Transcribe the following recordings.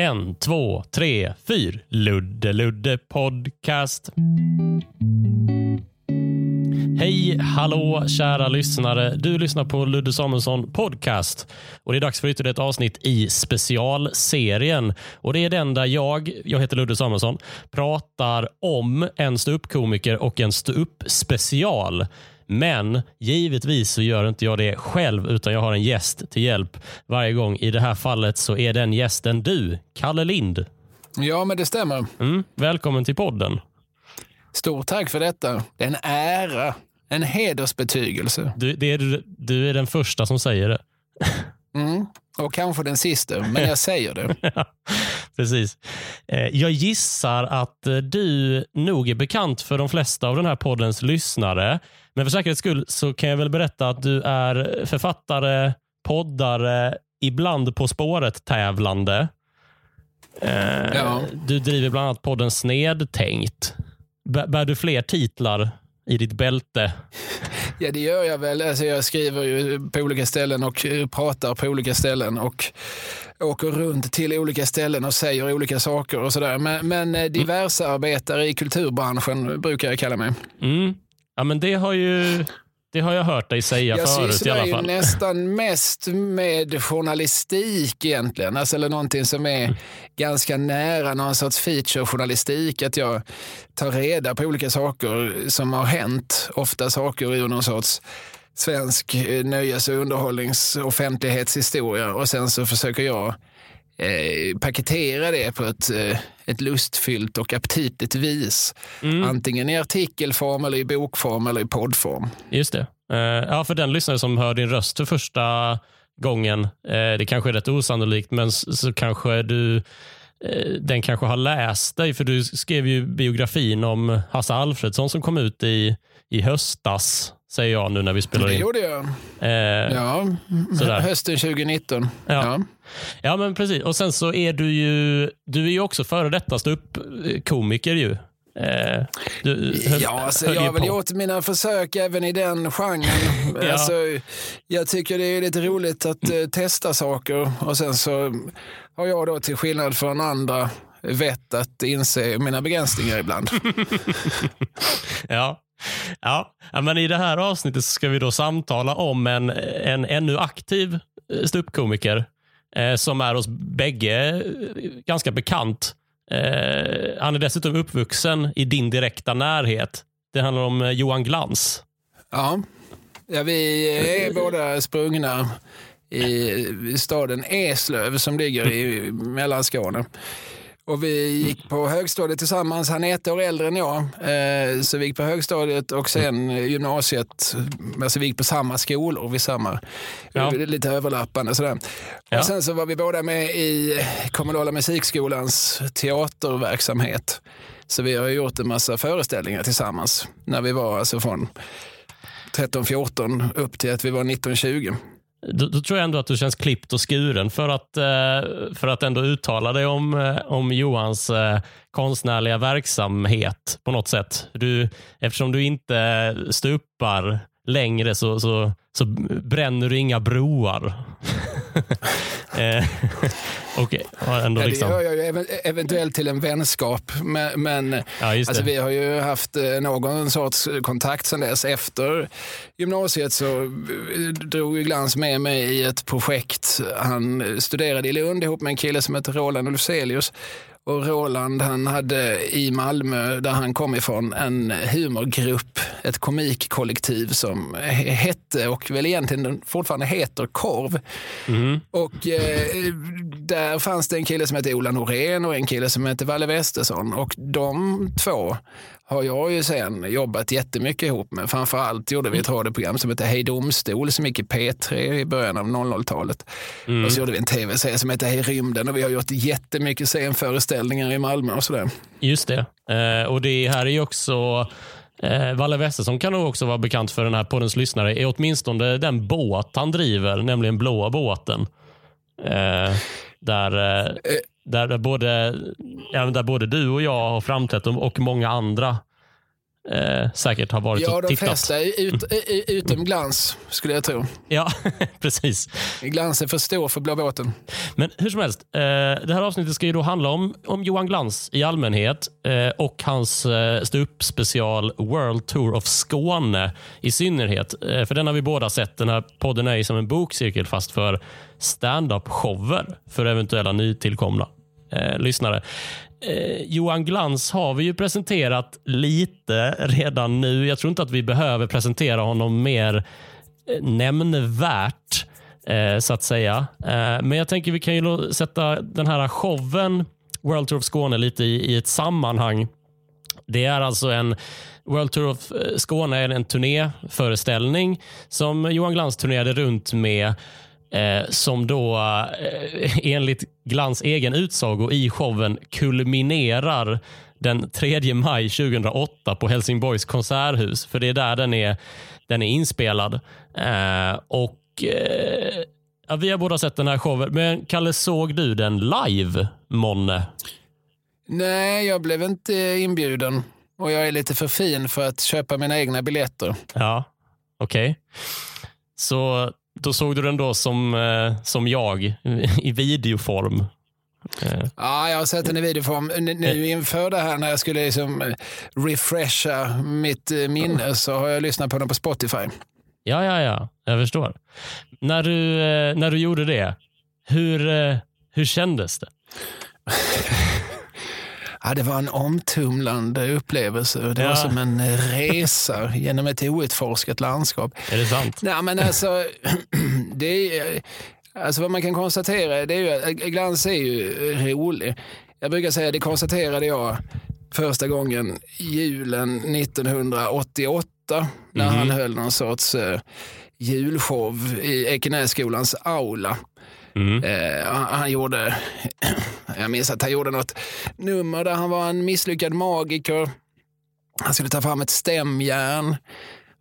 En, två, tre, fyr. Ludde Ludde Podcast. Hej, hallå kära lyssnare. Du lyssnar på Ludde Samuelsson Podcast. Och Det är dags för ytterligare ett avsnitt i specialserien. Och Det är den där jag, jag heter Ludde Samuelsson, pratar om en ståuppkomiker och en ståuppspecial. special. Men givetvis så gör inte jag det själv utan jag har en gäst till hjälp varje gång. I det här fallet så är den gästen du, Kalle Lind. Ja, men det stämmer. Mm, välkommen till podden. Stort tack för detta. Det är en ära, en hedersbetygelse. Du, det är, du är den första som säger det. Mm. Och kanske den sista, men jag säger det. Precis. Eh, jag gissar att eh, du nog är bekant för de flesta av den här poddens lyssnare. Men för säkerhets skull så kan jag väl berätta att du är författare, poddare, ibland På spåret-tävlande. Eh, Ja. Du driver bland annat podden Snedtänkt. Bär bär du fler titlar i ditt bälte? Ja, det gör jag väl. Alltså, jag skriver ju på olika ställen och eh, pratar på olika ställen och åker runt till olika ställen och säger olika saker och sådär. Men, men eh, diverse arbetare i kulturbranschen brukar jag kalla mig. Mm. Ja, men det har ju det har jag hört dig säga Jag förut i sysslar alla fall. nästan mest med journalistik egentligen. Alltså, eller någonting som är ganska nära någon sorts feature-journalistik. Att jag tar reda på olika saker som har hänt. Ofta saker ur någon sorts svensk eh, nöjes och underhållningsoffentlighetshistoria. Och sen så försöker jag eh, paketera det på ett, eh, ett lustfyllt och aptitligt vis. Mm. Antingen i artikelform, eller i bokform eller i poddform. Just det. Eh, ja, för den lyssnare som hör din röst för första gången, eh, det kanske är rätt osannolikt, men s- så kanske du eh, den kanske har läst dig, för du skrev ju biografin om Hasse Alfredsson som kom ut i, i höstas, säger jag nu när vi spelar Det in. gjorde jag. Eh, Ja, Sådär. hösten 2019. Ja. Ja. Ja, men precis. Och sen så är du ju, du är ju också före detta ståuppkomiker ju. Eh, du höll- Ja, alltså, jag har väl gjort mina försök även i den genren. Ja. alltså, jag tycker det är lite roligt att eh, testa saker och sen så har jag då till skillnad från andra vett att inse mina begränsningar ibland. Ja. Ja. men i det här avsnittet ska vi då samtala om en, en ännu aktiv eh, ståuppkomiker eh, som är oss bägge eh, ganska bekant. Eh, han är dessutom uppvuxen i din direkta närhet. Det handlar om eh, Johan Glans. Ja. Ja, vi är båda sprungna i staden Eslöv som ligger i Mellanskåne. Och vi gick på högstadiet tillsammans. Han är ett år äldre än jag. Eh, Så vi gick på högstadiet och sen gymnasiet. Alltså vi gick på samma skolor vid samma, Ja. lite överlappande sådär. Ja. Och sen så var vi båda med i kommunala musikskolans teaterverksamhet. Så vi har gjort en massa föreställningar tillsammans när vi var alltså från 13-14 upp till att vi var 19-20. Då, då tror jag ändå att du känns klippt och skuren för att, eh, för att ändå uttala dig om, eh, om Johans eh, konstnärliga verksamhet på något sätt. Du, eftersom du inte stupar längre så, så, så bränner du inga broar. eh, har ändå Ja, det liksom, gör jag ju ev- eventuellt till en vänskap. Men, men ja, alltså, vi har ju haft eh, någon sorts kontakt sedan dess. Efter gymnasiet så eh, drog ju Glans med mig i ett projekt. Han studerade i Lund ihop med en kille som heter Roland Ulfzelius. Och Roland han hade i Malmö, där han kom ifrån, en humorgrupp, ett komikkollektiv som he- hette och väl egentligen fortfarande heter Korv. Mhm. Och eh, där fanns det en kille som hette Ola Norén och en kille som hette Valle Westesson. Och de två har jag ju sen jobbat jättemycket ihop med. Framförallt gjorde vi ett radioprogram som hette Hej Domstol som gick i P3 i början av 00-talet. Och så gjorde vi en tv-serie som hette Hej Rymden och vi har gjort jättemycket scenföreställningar i Malmö och sådär. Just det. Eh, och det här är ju också eh, Valle Westesson kan nog också vara bekant för den här poddens lyssnare. Är åtminstone den båt han driver, nämligen Blåa båten. Eh, där, eh, där, där, både, ja, där både du och jag har framträtt och- många andra eh, säkert har varit Ja, och de tittat. flesta är ut, är- är utom glans, skulle jag tro. Ja, precis. Glans är för stor för blå båten. Men hur som helst, eh, det här avsnittet ska ju då handla om, om Johan Glans i allmänhet eh, och hans eh, ståuppspecial World Tour of Skåne i synnerhet. Eh, för den har vi båda sett. Den här podden är ju som en bokcirkel fast för stand-up-shower för eventuella nytillkomna eh, lyssnare. Eh, Johan Glans har vi ju presenterat lite redan nu. Jag tror inte att vi behöver presentera honom mer eh, nämnvärt eh, så att säga. Eh, men jag tänker vi kan ju sätta den här showen World Tour of Skåne lite i, i ett sammanhang. Det är alltså en World Tour of eh, Skåne är en turnéföreställning som Johan Glans turnerade runt med eh, som då eh, enligt Glans egen utsago i showen kulminerar den 3 maj 2008 på Helsingborgs konserthus. För det är där den är, den är inspelad. Eh, och eh, ja, Vi har båda sett den här showen. Men Kalle, såg du den live, Monne? Nej, jag blev inte inbjuden. Och jag är lite för fin för att köpa mina egna biljetter. Ja, okej. Så då såg du den då som, eh, som jag i videoform. Eh, Ja, jag har sett den i videoform. Nu inför det här när jag skulle liksom eh, refresha mitt eh, minne så har jag lyssnat på den på Spotify. Ja, ja, ja. Jag förstår. När du, eh, när du gjorde det, hur, eh, hur kändes det? Ja, det var en omtumlande upplevelse. Det Ja. var som en resa genom ett outforskat landskap. Är det sant? Nej, men alltså, det är, alltså vad man kan konstatera det är ju att Glans är ju rolig. Jag brukar säga, det konstaterade jag första gången julen 1988 när Mhm. han höll någon sorts eh, julshow i Ekenässkolans aula. Mm. Eh, han, han gjorde, jag minns att han gjorde något nummer där han var en misslyckad magiker. Han skulle ta fram ett stämjärn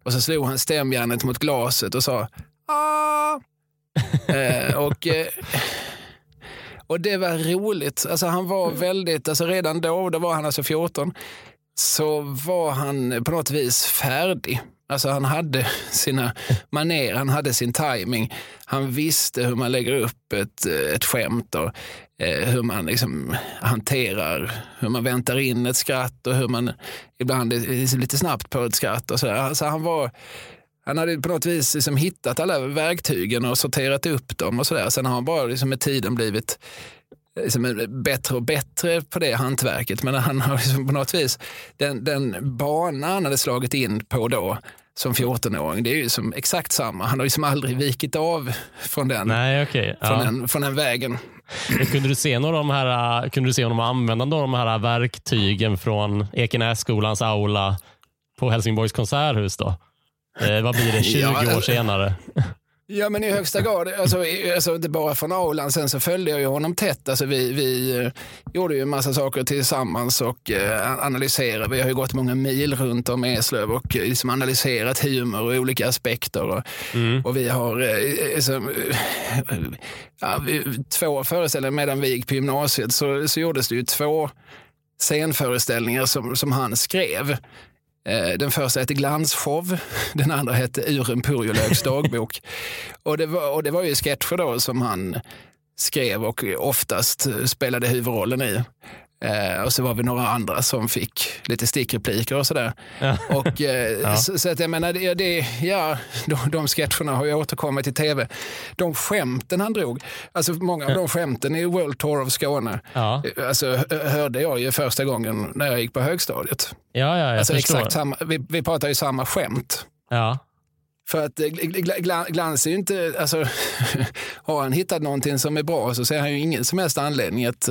och så slog han stämjärnet mot glaset och sa ah! eh, och, eh, och det var roligt. Alltså han var väldigt, alltså redan då, då var han alltså 14, så var han på något vis färdig. Alltså han hade sina maner, han hade sin timing. Han visste hur man lägger upp ett, eh, ett skämt och eh, hur man liksom hanterar, hur man väntar in ett skratt och hur man ibland är lite snabbt på ett skratt. Och så. Alltså han, var, han hade på något vis liksom hittat alla verktygen och sorterat upp dem och sådär. Sen har han bara liksom med tiden blivit liksom bättre och bättre på det hantverket. Men han har liksom på något vis, den, den bana han hade slagit in på då som 14-åring, det är ju som exakt samma. Han har liksom aldrig vikit av från den, Nej, från Ja. den, från den vägen. Kunde du se några av de här, äh, kunde du se honom använda några av de här verktygen från Ekenässkolans aula på Helsingborgs konserthus då? Eh, vad blir det 20 Ja, år senare? Ja men i högsta grad, alltså, alltså inte bara från aulan, sen så följde jag ju honom tätt. Alltså, vi vi eh, gjorde ju en massa saker tillsammans och eh, analyserade. Vi har ju gått många mil runt om Eslöv och eh, liksom analyserat humor och olika aspekter. Och, och vi har eh, liksom, ja, vi, två föreställningar medan vi gick på gymnasiet så, så gjordes det ju två scenföreställningar som, som han skrev. Eh, Den första hette Glansshow, den andra hette Ur en purjolöks dagbok. och, det var, och det var ju sketcher då som han skrev och oftast spelade huvudrollen i. Eh, och så var vi några andra som fick lite stickrepliker och sådär. Ja. Och, eh, så, så att jag menar, det, det, ja, de, de sketcherna har ju återkommit i tv. De skämten han drog, alltså många av de skämten i World Tour of Skåne, Ja, alltså, hö- hörde jag ju första gången när jag gick på högstadiet. ja, ja jag Alltså förstår. exakt samma, vi, vi pratar ju samma skämt. Ja. För att eh, gl- gl- gl- Glans är ju inte, alltså, har han hittat någonting som är bra så ser han ju ingen som helst anledning att,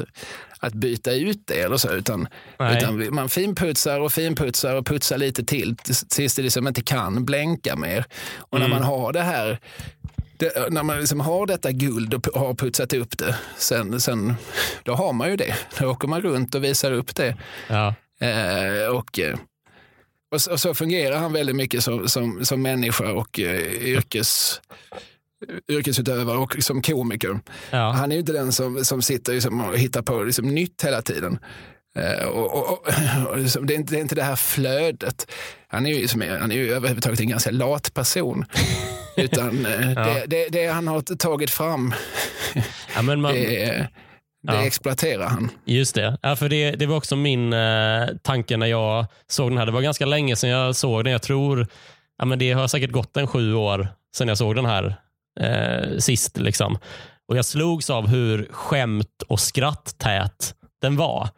att byta ut det eller så. Utan, utan man finputsar och finputsar och putsar lite till tills det liksom inte kan blänka mer. Och när man har det här det, när man liksom har detta guld och har putsat upp det, sen, sen, då har man ju det. Då åker man runt och visar upp det. Ja. Eh, och, eh, och, så, och så fungerar han väldigt mycket som, som, som människa och eh, yrkes, yrkesutövare och som komiker. Ja. Han är ju inte den som, som sitter liksom och hittar på liksom nytt hela tiden. Eh, och, och, och, det, är inte, det är inte det här flödet. Han är ju, som är, han är ju överhuvudtaget en ganska lat person. Utan eh, ja. det, det, det, han har tagit fram, ja, man, det, det ja. exploaterar han. Just det. Ja, för det, det var också min eh, tanke när jag såg den här. Det var ganska länge sedan jag såg den. Jag tror ja, men det har säkert gått en sju år sedan jag såg den här eh, sist. Liksom. Och Jag slogs av hur skämt och skratttät den var.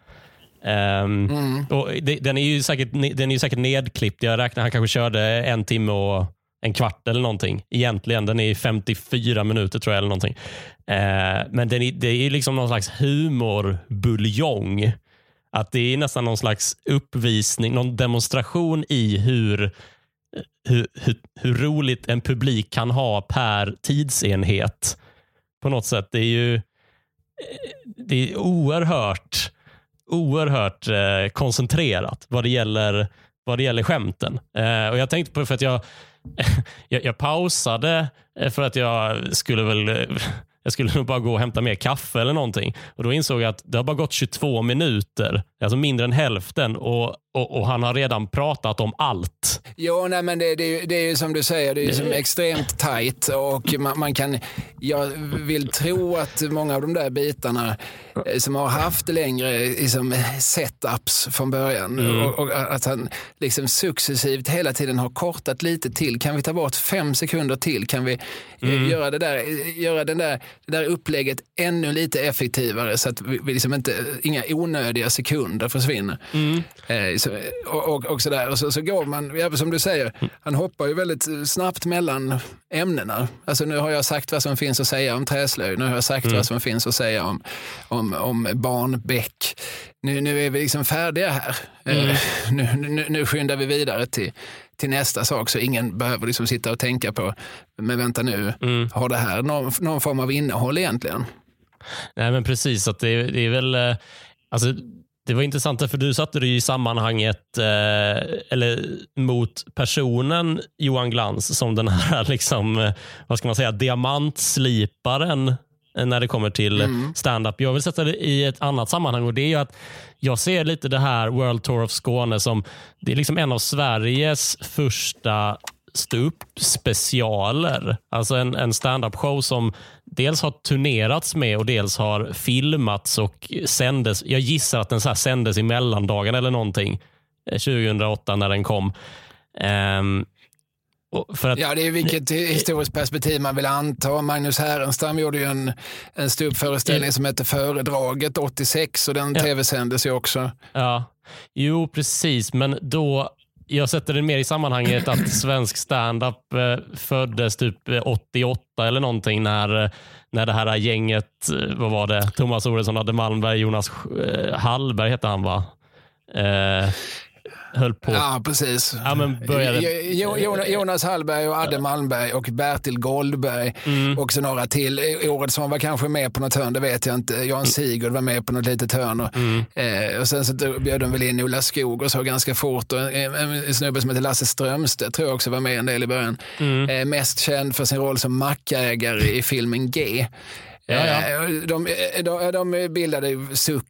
Um, mm. och det, den, är ju säkert, den är ju säkert nedklippt. Jag räknar han kanske körde en timme och en kvart eller någonting. Egentligen. Den är 54 minuter tror jag. eller någonting. Uh, men den är, det är liksom någon slags humorbuljong. Att det är nästan någon slags uppvisning, någon demonstration i hur, hur, hur, hur roligt en publik kan ha per tidsenhet. På något sätt. Det är ju det är oerhört oerhört eh, koncentrerat vad det gäller, vad det gäller skämten. Eh, och Jag tänkte på för att jag, jag, jag pausade eh, för att jag skulle väl jag skulle nog bara gå och hämta mer kaffe eller någonting. Och Då insåg jag att det har bara gått 22 minuter, alltså mindre än hälften och, och, och han har redan pratat om allt. Jo, nej, men det, det, det är ju som du säger, det är som extremt tajt och man, man, kan, jag vill tro att många av de där bitarna eh, som har haft längre liksom, setups från början mm. och, och, att han liksom successivt hela tiden har kortat lite till. Kan vi ta bort fem sekunder till? Kan vi eh, mm. göra, det där, göra den där, det där upplägget ännu lite effektivare så att vi, vi liksom inte, inga onödiga sekunder försvinner? Mm. Eh, och, och, och, sådär. Och så, så går man, som du säger, han hoppar ju väldigt snabbt mellan ämnena. Alltså nu har jag sagt vad som finns att säga om träslöjd, nu har jag sagt mm. vad som finns att säga om, om, om barnbäck. Nu, nu är vi liksom färdiga här. Mm. Uh, nu, nu, nu skyndar vi vidare till, till nästa sak så ingen behöver liksom sitta och tänka på, men vänta nu, mm. har det här någon, någon form av innehåll egentligen? Nej men precis, att det, det är väl, eh, alltså det var intressant för du satte det i sammanhanget eh, eller mot personen Johan Glans som den här liksom, eh, vad ska man säga, diamantsliparen när det kommer till mm. stand-up. Jag vill sätta det i ett annat sammanhang och det är att jag ser lite det här World Tour of Skåne som det är liksom en av Sveriges första ståupp-specialer. Alltså en, en stand-up show som dels har turnerats med och dels har filmats och sändes. Jag gissar att den så här sändes i mellandagen eller någonting 2008 eh, när den kom. Um, att, ja, det är vilket historiskt perspektiv man vill anta. Magnus Härenstam gjorde ju en, en ståuppföreställning som hette Föredraget 86 och den ja. tv-sändes ju också. Ja, jo precis, men då jag sätter det mer i sammanhanget att svensk standup eh, föddes typ 88 eh, eller någonting när, eh, när det här gänget, vad var det, Thomas Oredsson, Adde Malmberg, Jonas Hallberg hette han va? Eh, höll på. Ja, precis. Ja, men började... Jonas Hallberg och Adde Malmberg och Bertil Goldberg mm. och så några till. Oredsson var kanske med på något hörn, det vet jag inte. Jan Sigurd var med på något litet hörn. Och, mm. eh, och sen så bjöd de väl in Ola Skog och så ganska fort. Och en, en snubbe som heter Lasse Strömstedt tror jag också var med en del i början. Mm. Eh, mest känd för sin roll som mackägare i filmen G. Ja, ja. Eh, de, de, de bildade Suck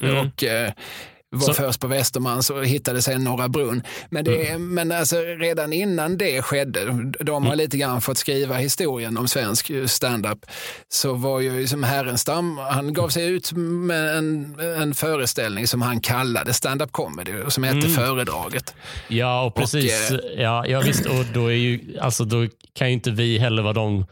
mm. och eh, var så. först på Västermans och hittade sen Norra Brunn. Men, det, mm. men alltså, redan innan det skedde, de har mm. lite grann fått skriva historien om svensk standup, så var ju som Härenstam, han gav sig ut med en, en föreställning som han kallade stand-up comedy och som hette mm. Föredraget. Ja, och precis. Och, eh, ja, ja, visst, och då, är ju, alltså, då kan ju inte vi heller vara de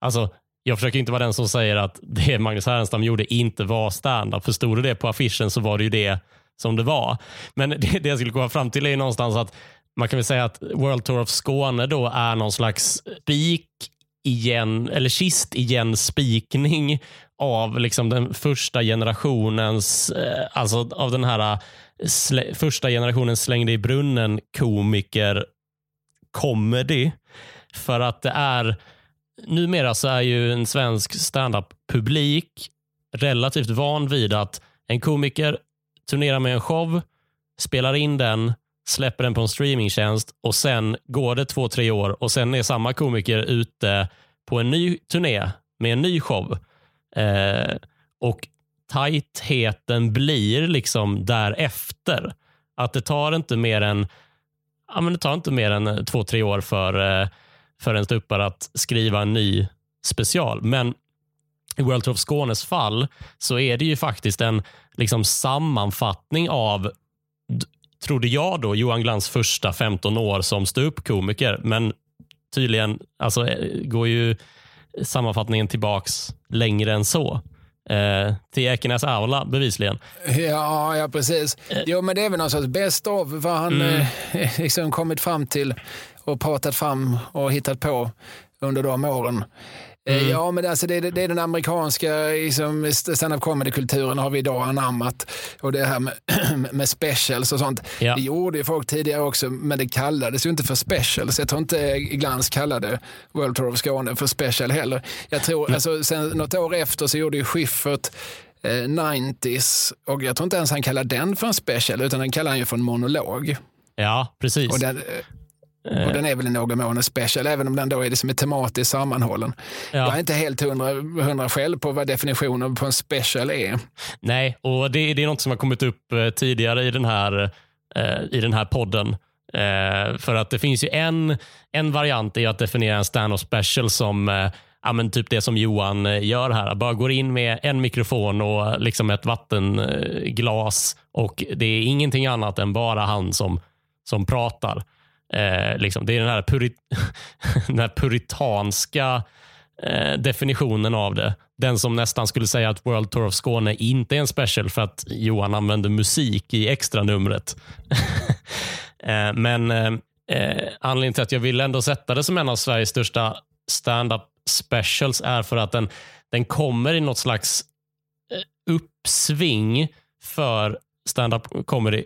Alltså, jag försöker inte vara den som säger att det Magnus Härenstam gjorde inte var stand-up. För stod det på affischen så var det ju det som det var. Men det, det jag skulle komma fram till är någonstans att man kan väl säga att World Tour of Skåne då är någon slags spik igen, eller kist igen spikning av liksom den första generationens, eh, alltså av den här eh, slä, första generationens slängde i brunnen komiker comedy. För att det är, numera så är ju en svensk standup publik relativt van vid att en komiker turnerar med en show, spelar in den, släpper den på en streamingtjänst och sen går det två, tre år och sen är samma komiker ute på en ny turné med en ny show. Eh, och tajtheten blir liksom därefter. Att det tar inte mer än ja, men det tar inte mer än eh, två, tre år för, eh, för en ståuppare att skriva en ny special. Men i World of Skånes fall så är det ju faktiskt en liksom sammanfattning av, trodde jag då, Johan Glans första 15 år som ståuppkomiker. Men tydligen alltså, eh, går ju sammanfattningen tillbaks längre än så. Eh, till Ekenäs aula bevisligen. Ja, ja precis. Eh. Jo, men det är väl någon sorts best of vad han mm. eh, liksom kommit fram till och pratat fram och hittat på under de åren. Eh, mm. Ja, men alltså det, det, är den amerikanska liksom, stand-up comedy-kulturen har vi idag anammat. Och det här med, med specials och sånt. Ja. Det gjorde ju folk tidigare också, men det kallades ju inte för specials. Jag tror inte Glans kallade World Tour of Skåne för special heller. Jag tror, mm. alltså, sen något år efter så gjorde ju Schyffert eh, 90s och jag tror inte ens han kallade den för en special, utan den kallade han ju för en monolog. Ja, precis. Och den, och den är väl i någon mån en special, även om den då är liksom tematiskt sammanhållen. Ja. Jag är inte helt hundra, hundra själv på vad definitionen på en special är. Nej, och det, det är något som har kommit upp eh, tidigare i den här, eh, i den här podden. Eh, för att det finns ju en, en variant i att definiera en stand-up special som eh, ja, men typ det som Johan eh, gör här. Bara går in med en mikrofon och liksom ett vattenglas och det är ingenting annat än bara han som, som pratar. Eh, liksom, det är den här, puri den här puritanska eh, definitionen av det. Den som nästan skulle säga att World Tour of Skåne inte är en special för att Johan använder musik i extra numret. eh, men eh, eh, anledningen till att jag vill ändå sätta det som en av Sveriges största stand-up specials är för att den, den kommer i något slags eh, uppsving för stand-up comedy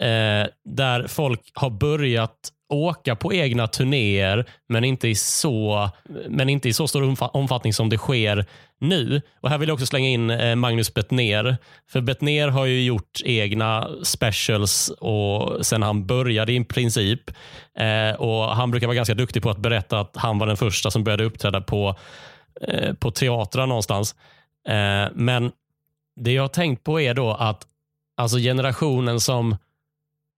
eh, där folk har börjat åka på egna turnéer, men inte i så, men inte i så stor omfattning som det sker nu. Och Här vill jag också slänga in eh, Magnus Bettner. För Bettner har ju gjort egna specials och sen han började i princip. Eh, och Han brukar vara ganska duktig på att berätta att han var den första som började uppträda på, eh, på teatrar någonstans. Eh, men det jag har tänkt på är då att alltså generationen som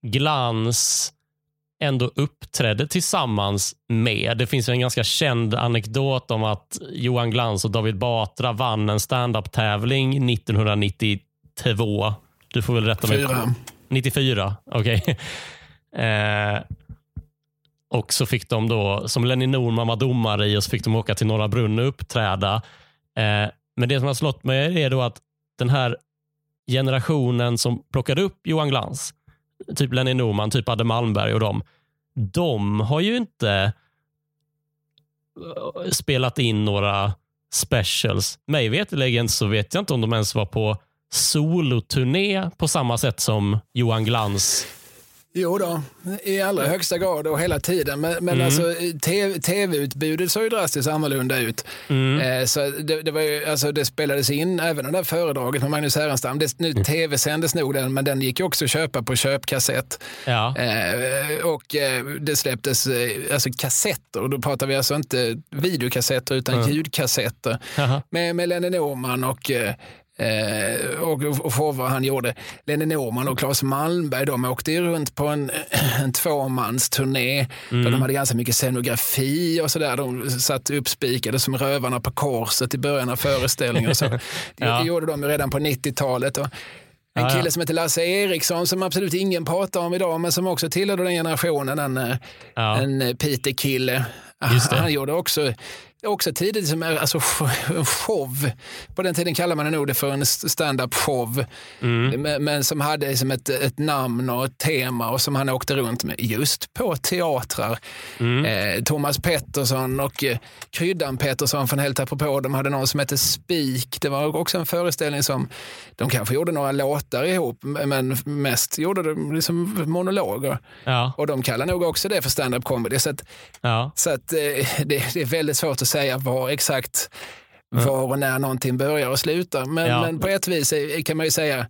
Glans, ändå uppträdde tillsammans med. Det finns en ganska känd anekdot om att Johan Glans och David Batra vann en standup-tävling 1992. Du får väl rätta mig. Fyra. 94, okej. Okay. Eh, och så fick de då, som Lenny Norman var domare i, och så fick de åka till Norra Brunn och uppträda. Eh, men det som har slått mig är då att den här generationen som plockade upp Johan Glans, typ Lenny Norman, typ Adde Malmberg och dem, de har ju inte eh, spelat in några specials. Mig veterligen så vet jag inte om de ens var på soloturné på samma sätt som Johan Glans Jo då, i allra högsta grad och hela tiden. Men, men mm. alltså, tv-utbudet såg ju drastiskt annorlunda ut. Mm. Eh, så det, det, var ju, alltså, det spelades in, även det där föredraget med Magnus Härenstam. Det, nu mm. tv-sändes nog den, men den gick ju också att köpa på köpkassett. Ja. Eh, och eh, det släpptes eh, alltså, kassetter, och då pratar vi alltså inte videokassetter utan ljudkassetter. Med, med Lenny Norman och eh, och, och han gjorde. Lenny Norman och Claes Malmberg de åkte ju runt på en, en tvåmansturné mm. där de hade ganska mycket scenografi och sådär. De satt uppspikade som rövarna på korset i början av föreställningen. Så. ja. Det gjorde de redan på 90-talet. Och en kille som heter Lasse Eriksson som absolut ingen pratar om idag men som också tillhörde den generationen, en, eh, ja. en Peter-kille. Han gjorde också också tidigt som alltså, show. På den tiden kallade man nog det för en stand-up show. Mm. Men, som hade som ett, ett namn och ett tema och som han åkte runt med just på teatrar. Mm. Eh, Thomas Pettersson och eh, Kryddan Pettersson från Helt apropå, de hade någon som hette Spik. Det var också en föreställning som de kanske gjorde några låtar ihop, men mest gjorde de liksom monologer. Ja. Och de kallar nog också det för stand-up comedy. Så, att, ja. så att, eh, det, det är väldigt svårt att säga var exakt var och när någonting börjar och slutar. Men, ja. men på ett vis kan man ju säga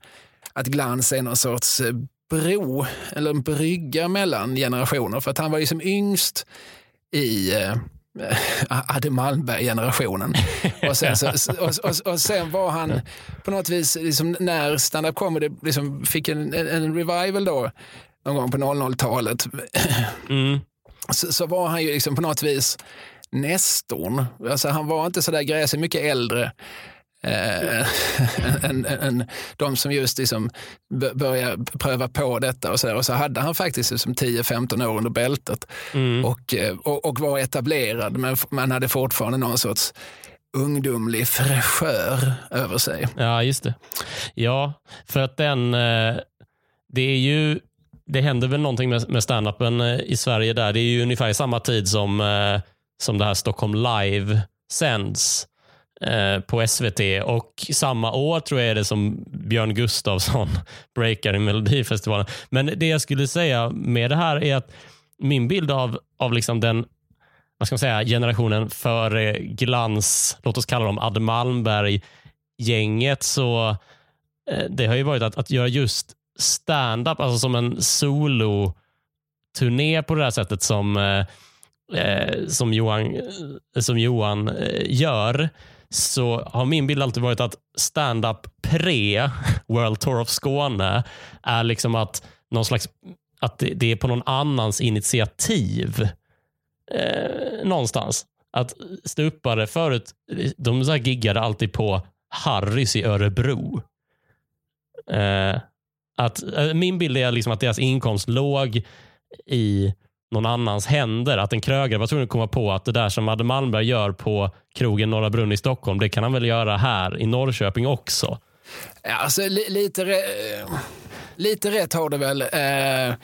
att Glans är någon sorts eh, bro eller en brygga mellan generationer. För att han var ju som yngst i, eh, Adde Malmberg-generationen. och, sen, så, och, och, och, sen var han på något vis, liksom, när stand-up comedy liksom fick en, en, revival då, någon gång på 00-talet, mm. så, så, var han ju liksom på något vis nästorn. Alltså, han var inte så där gräsig, mycket äldre eh, än, än, de som just liksom börjar pröva på detta. Och så, där. och så hade han faktiskt liksom 10-15 år under bältet mm. och, eh, och, och, var etablerad, men man hade fortfarande någon sorts ungdomlig fräschör över sig. Ja, just det. Ja, för att den, eh, det är ju det händer väl någonting med, med standupen eh, i Sverige där. Det är ju ungefär samma tid som, som det här Stockholm Live sänds. Eh, på SVT och samma år tror jag är det som Björn Gustafsson breakar i Melodifestivalen. Men det jag skulle säga med det här är att min bild av, av liksom den vad ska man säga, generationen före glans, låt oss kalla dem Adde Malmberg-gänget, så eh, det har ju varit att, att göra just stand-up, alltså som en solo-turné på det här sättet som, eh, eh, som Johan, eh, som Johan eh, gör så har min bild alltid varit att stand-up pre World Tour of Skåne är liksom att, någon slags, att det är på någon annans initiativ. Eh, någonstans. Att ståuppare förut, de så giggade alltid på Harrys i Örebro. Eh, att, eh, min bild är liksom att deras inkomst låg i någon annans händer. Att en krögare var tvungen att komma på att det där som Madde Malmberg gör på krogen Norra Brunn i Stockholm, det kan han väl göra här i Norrköping också. Ja, alltså, li lite, lite rätt har det väl. Eh,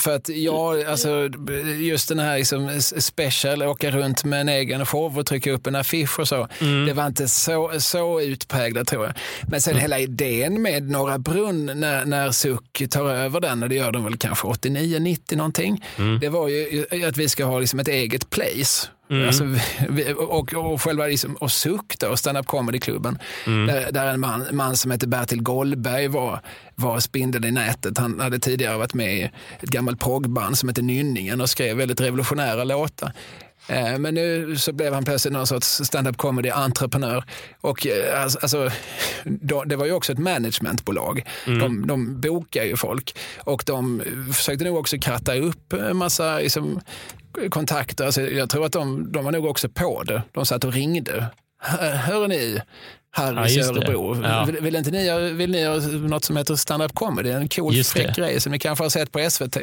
för att jag, alltså just den här liksom special, åka runt med en egen show och trycka upp en affisch och så. Mm. Det var inte så, så utpräglat tror jag. Men sen mm. hela idén med Norra Brunn när, när Suck tar över den, och det gör de väl kanske 89, 90 någonting. Mm. Det var ju att vi ska ha liksom ett eget place. Mm. Alltså, och, och själva liksom, och Suck då, stand-up comedy-klubben, mm. där, där, en man, man som heter Bertil Gollberg var, var spindeln i nätet. Han hade tidigare varit med i ett gammalt proggband som hette Nynningen och skrev väldigt revolutionära låtar. Eh, men nu så blev han plötsligt någon sorts stand-up comedy-entreprenör. Och eh, alltså, alltså det var ju också ett managementbolag. Mm. De, de bokar ju folk och de försökte nog också kratta upp en massa liksom, kontakter. Alltså, jag tror att de, de var nog också på det. De satt och ringde. Hör ni, Harrys ja, Örebro. Ja. Vill, vill, inte ni, vill ni göra något som heter stand-up comedy? En cool fräck grej som ni kanske har sett på SVT.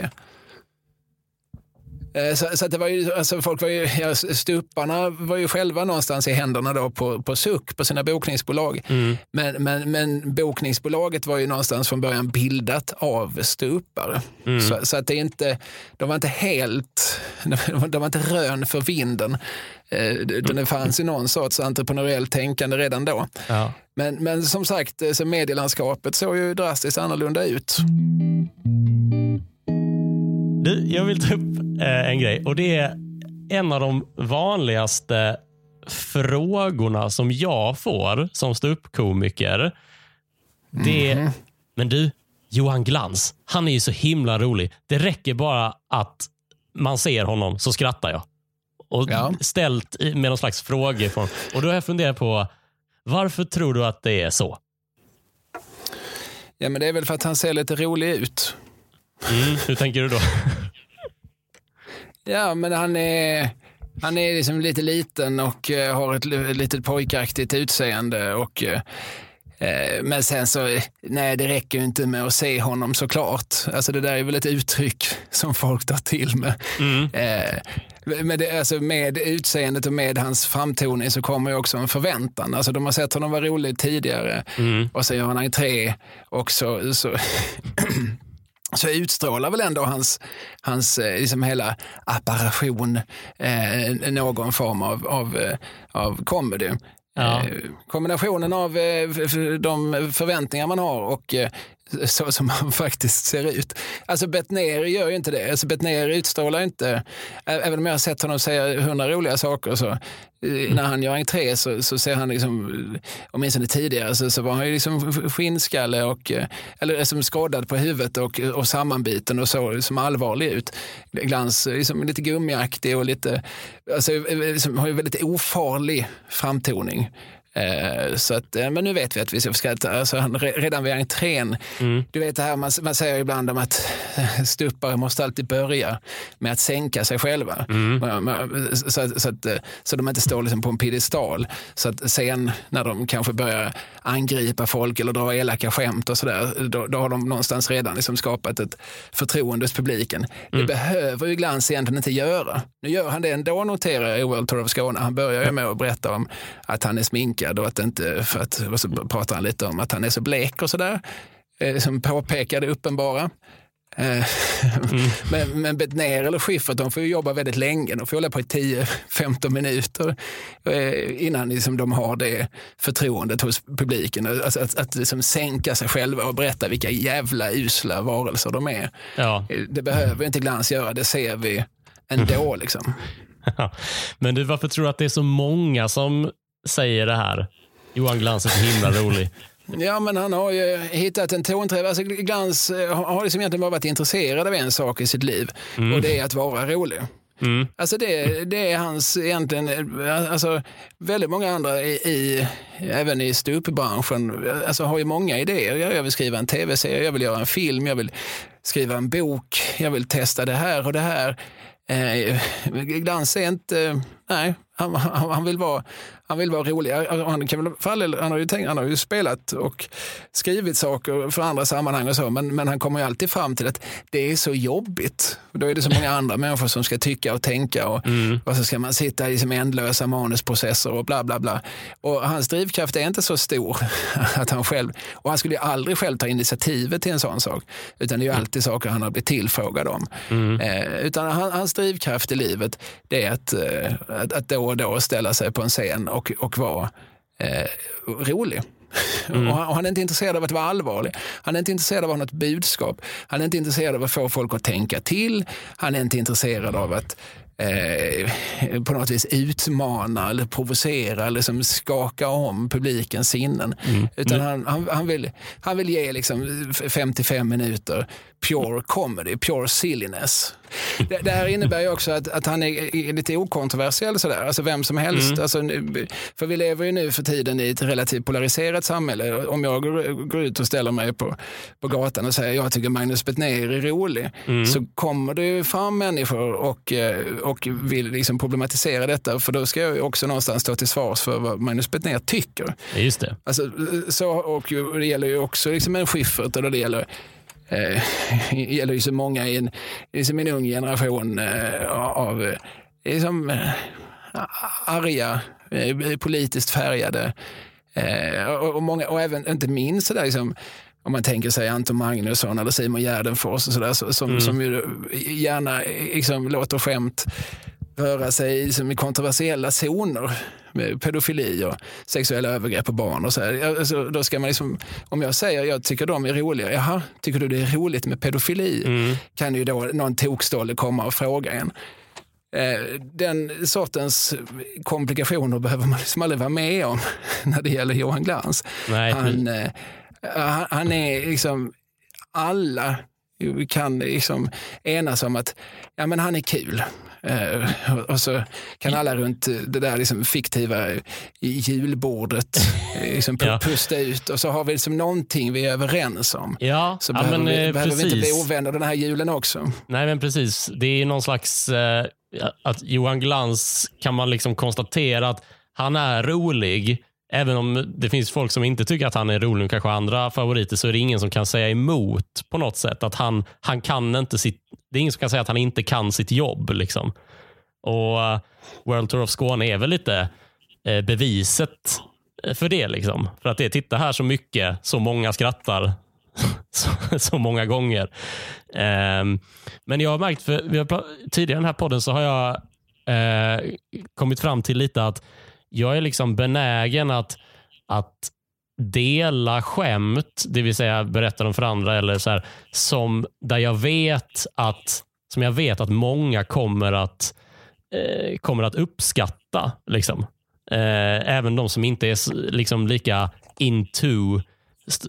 Eh, så, så det var ju, alltså folk var ju, ja, stuparna var ju själva någonstans i händerna då på, på SUK, på sina bokningsbolag. Mm. Men, men, men bokningsbolaget var ju någonstans från början bildat av stupare. Mm. Så, så, att det inte, de var inte helt, de var inte rön för vinden. Eh, det fanns ju någon sorts entreprenöriellt tänkande redan då. Ja. Men, men som sagt, eh, så medielandskapet såg ju drastiskt annorlunda ut. Du, jag vill ta upp eh, en grej och det är en av de vanligaste frågorna som jag får som ståuppkomiker. Det är, mm. men du, Johan Glans, han är ju så himla rolig. Det räcker bara att man ser honom så skrattar jag. Och ja. Ställt med någon slags frågeform. Och då har jag funderat på, varför tror du att det är så? Ja, men Det är väl för att han ser lite rolig ut. Mm, hur tänker du då? Ja, men han är, han är liksom lite liten och uh, har ett litet pojkaktigt utseende. Och, uh, men sen så, nej det räcker ju inte med att se honom såklart. Alltså det där är väl ett uttryck som folk tar till med. Mm. Med, det, alltså med utseendet och med hans framtoning så kommer ju också en förväntan. Alltså de har sett honom vara rolig tidigare mm. och sen gör han entré och så, så så utstrålar väl ändå hans, hans eh, liksom hela apparation eh, någon form av, av, eh, av comedy. Ja. Eh, kombinationen av de förväntningar man har och så som han faktiskt ser ut. Alltså Bettner gör ju inte det. Alltså Bettner utstrålar inte, även om jag har sett honom säga hundra roliga saker, så när han gör entré så, så ser han, liksom, åtminstone tidigare, så, så var han ju liksom skinnskalle och, eller liksom skadad på huvudet och, och sammanbiten och så liksom allvarlig ut. Glans liksom lite gummiaktig och lite, alltså, liksom, har ju väldigt ofarlig framtoning. Eh, så att, men nu vet vi att vi ska skratta. Alltså, redan vid entrén. Mm. Du vet det här man, man säger ibland om att stuppare måste alltid börja med att sänka sig själva. Mm. Så, så, att, så de inte står liksom på en piedestal. Så att sen när de kanske börjar angripa folk eller dra elaka skämt och sådär, då, då har de någonstans redan liksom skapat ett förtroende hos publiken. Mm. Det behöver ju Glans egentligen inte göra. Nu gör han det ändå, noterar jag i World Tour of Skåne. Han börjar ju med att berätta om att han är sminkad chockad och att inte, för att, och så pratar han lite om att han är så blek och sådär. Eh, som påpekar det uppenbara. Eh, mm. men, men Bettner eller Schiffert de får jobba väldigt länge. De får hålla på i 10-15 minuter eh, innan liksom de har det förtroendet hos publiken. Alltså att, att liksom sänka sig själva och berätta vilka jävla usla varelser de är. Ja. Det behöver inte Glans göra, det ser vi ändå. Liksom. Men du, varför tror du att det är så många som säger det här. Johan Glans är så himla rolig. Ja, men han har ju hittat en tonträff. Alltså, Glans eh, har liksom egentligen bara varit intresserad av en sak i sitt liv mm. och det är att vara rolig. Mm. Alltså det, det är hans egentligen, alltså väldigt många andra i, i även i ståuppbranschen, alltså har ju många idéer. Jag vill skriva en tv-serie, jag vill göra en film, jag vill skriva en bok, jag vill testa det här och det här. Eh, Glans är inte, nej, han, han, han, vill vara, han vill vara rolig. Han, kan väl, för han, har ju tänkt, han har ju spelat och skrivit saker för andra sammanhang och så, men, men han kommer ju alltid fram till att det är så jobbigt. Då är det så många andra människor som ska tycka och tänka och, mm. och så ska man sitta i som ändlösa manusprocesser och bla bla bla. Och hans drivkraft är inte så stor att han själv, och han skulle ju aldrig själv ta initiativet till en sån sak, utan det är ju mm. alltid saker han har blivit tillfrågad om. Mm. Eh, utan han, hans drivkraft i livet, det är att, eh, att, att då och då ställa sig på en scen och, och vara eh, rolig. Mm. Och, han, och han är inte intresserad av att vara allvarlig. Han är inte intresserad av att ha något budskap. Han är inte intresserad av att få folk att tänka till. Han är inte intresserad av att eh, på något vis utmana eller provocera eller liksom skaka om publikens sinnen. Mm. Utan mm. Han, han, han, vill, han vill ge liksom 55 minuter pure comedy, pure silliness. Det, det här innebär ju också att, att han är lite okontroversiell sådär. Alltså vem som helst. Mm. Alltså, för vi lever ju nu för tiden i ett relativt polariserat samhälle. Om jag går, går ut och ställer mig på, på gatan och säger jag tycker Magnus Bettner är rolig. Mm. Så kommer det fram människor och, eh, och vill liksom problematisera detta. För då ska jag också någonstans stå till svars för vad Magnus Bettner tycker. Just det. Alltså, så, och det gäller ju också liksom en Schyffert och det gäller eh, gäller ju så många i en, liksom en ung generation eh, av liksom, eh, arga, eh, politiskt färgade eh, och, och, många, och även inte minst sådär liksom, om man tänker sig Anton Magnusson eller Simon Gärdenfors och sådär, som, mm. som ju gärna liksom, låter skämt röra sig liksom, i kontroversiella zoner med pedofili och sexuella övergrepp på barn. Och så här. Alltså, då ska man liksom, om jag säger jag tycker de är roliga, jaha, tycker du det är roligt med pedofili? Mm. Kan ju då någon tokstolle komma och fråga en. Eh, den sortens komplikationer behöver man liksom aldrig vara med om när det gäller Johan Glans. Nej. Han, eh, han är liksom alla kan liksom enas om att ja, men han är kul. Uh, och så kan alla runt det där liksom fiktiva julbordet liksom ja. pusta ut och så har vi liksom någonting vi är överens om. Ja, så ja, behöver, men, vi, behöver vi inte bli ovänner den här julen också. Nej, men precis. Det är någon slags... Uh, att Johan Glans kan man liksom konstatera att han är rolig, Även om det finns folk som inte tycker att han är rolig, och kanske andra favoriter, så är det ingen som kan säga emot på något sätt. Att han, han kan inte sitt, det är ingen som kan säga att han inte kan sitt jobb. Liksom. Och eh, World Tour of Skåne är väl lite eh, beviset eh, för det. Liksom. För att det, titta här så mycket, så många skrattar så, så många gånger. Um, men jag har märkt, för vi har, tidigare i den här podden så har jag uh, kommit fram till lite att jag är liksom benägen att, att dela skämt, det vill säga berätta dem för andra, eller så här, som där jag vet att som jag vet att många kommer att, eh, kommer att uppskatta. Liksom. Eh, även de som inte är liksom, lika into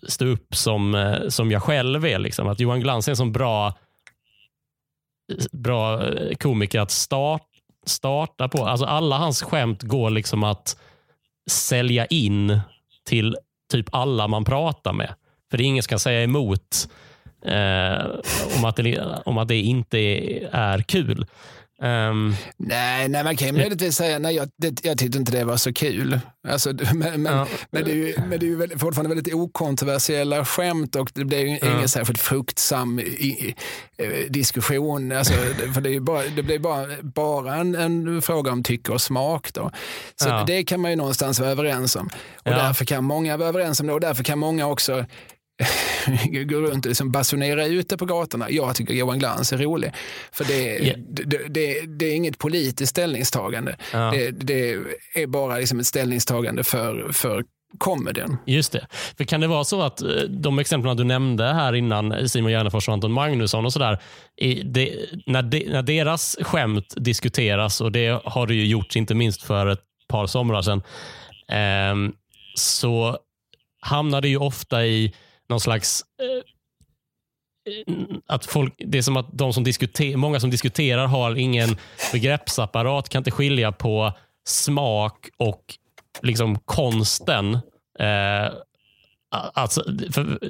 stå upp som, eh, som jag själv är. Liksom. Att Johan Glans är en sån bra, bra eh, komiker att start, starta på. Alltså alla hans skämt går liksom att sälja in till typ alla man pratar med. För det är ingen som kan säga emot eh, om, att det, om att det inte är kul. Um, nej, nej, man kan ju möjligtvis säga nej, jag, det, jag tyckte inte det var så kul. Alltså, men, men, ja. men, det är ju, men det är ju fortfarande väldigt okontroversiella skämt och det blir ju ja. ingen särskilt fruktsam i, i, i, diskussion. Alltså, för det, är bara, det blir bara, bara en, en, fråga om tycke och smak. Då. Så ja. det kan man ju någonstans vara överens om. Och därför kan många vara överens om det och därför kan många också gå runt och liksom basunera ut det på gatorna. Jag tycker Johan Glans är rolig. För det, yeah. det, det, det, är inget politiskt ställningstagande. Ja. Det, är bara liksom ett ställningstagande för, för komedien. Just det. För kan det vara så att eh, de exemplen du nämnde här innan, Simon Gärdenfors och Anton Magnusson och sådär, när, de, när deras skämt diskuteras, och det har det ju gjorts inte minst för ett par somrar sedan, eh, så hamnar det ju ofta i någon slags eh, att folk, det är som att de som diskuterar, många som diskuterar har ingen begreppsapparat, kan inte skilja på smak och liksom konsten. Eh, alltså,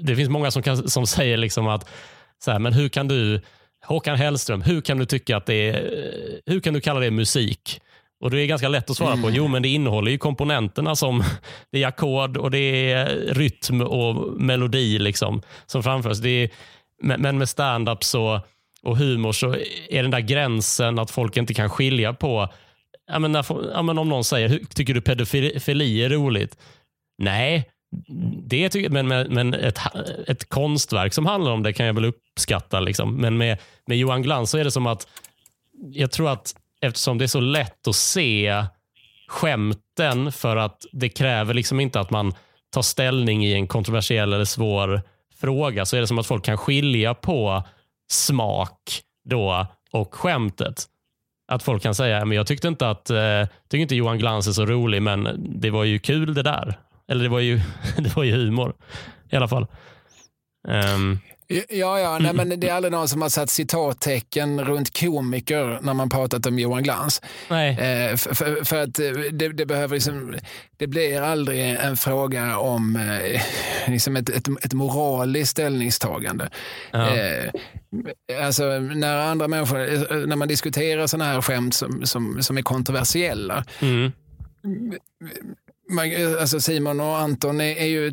det finns många som, kan, som säger liksom att så här, men hur kan du Håkan Hellström, hur kan du tycka att det är, hur kan du kalla det musik? Och Det är ganska lätt att svara på. Jo, men det innehåller ju komponenterna som det är ackord och det är rytm och melodi liksom, som framförs. Det är, men med stand-up så, och humor så är den där gränsen att folk inte kan skilja på Ja, men, om någon säger, tycker du pedofili är roligt? Nej, det tycker, men, men, men ett, ett konstverk som handlar om det kan jag väl uppskatta. Liksom. Men med, med Johan Glans så är det som att, jag tror att eftersom det är så lätt att se skämten för att det kräver liksom inte att man tar ställning i en kontroversiell eller svår fråga så är det som att folk kan skilja på smak då och skämtet. Att folk kan säga, men jag tyckte inte att eh, tyckte inte Johan Glans är så rolig, men det var ju kul det där. Eller det var ju, det var ju humor i alla fall. Um, Ja, ja, nej, men det är aldrig någon som har satt citattecken runt komiker när man pratat om Johan Glans. Eh, för, för, att eh, det, det, behöver liksom, det blir aldrig en fråga om eh, liksom ett, ett, ett moraliskt ställningstagande. Ja. Eh, alltså, när andra människor, när man diskuterar sådana här skämt som, som, som är kontroversiella, mm Alltså Simon och Anton är, är ju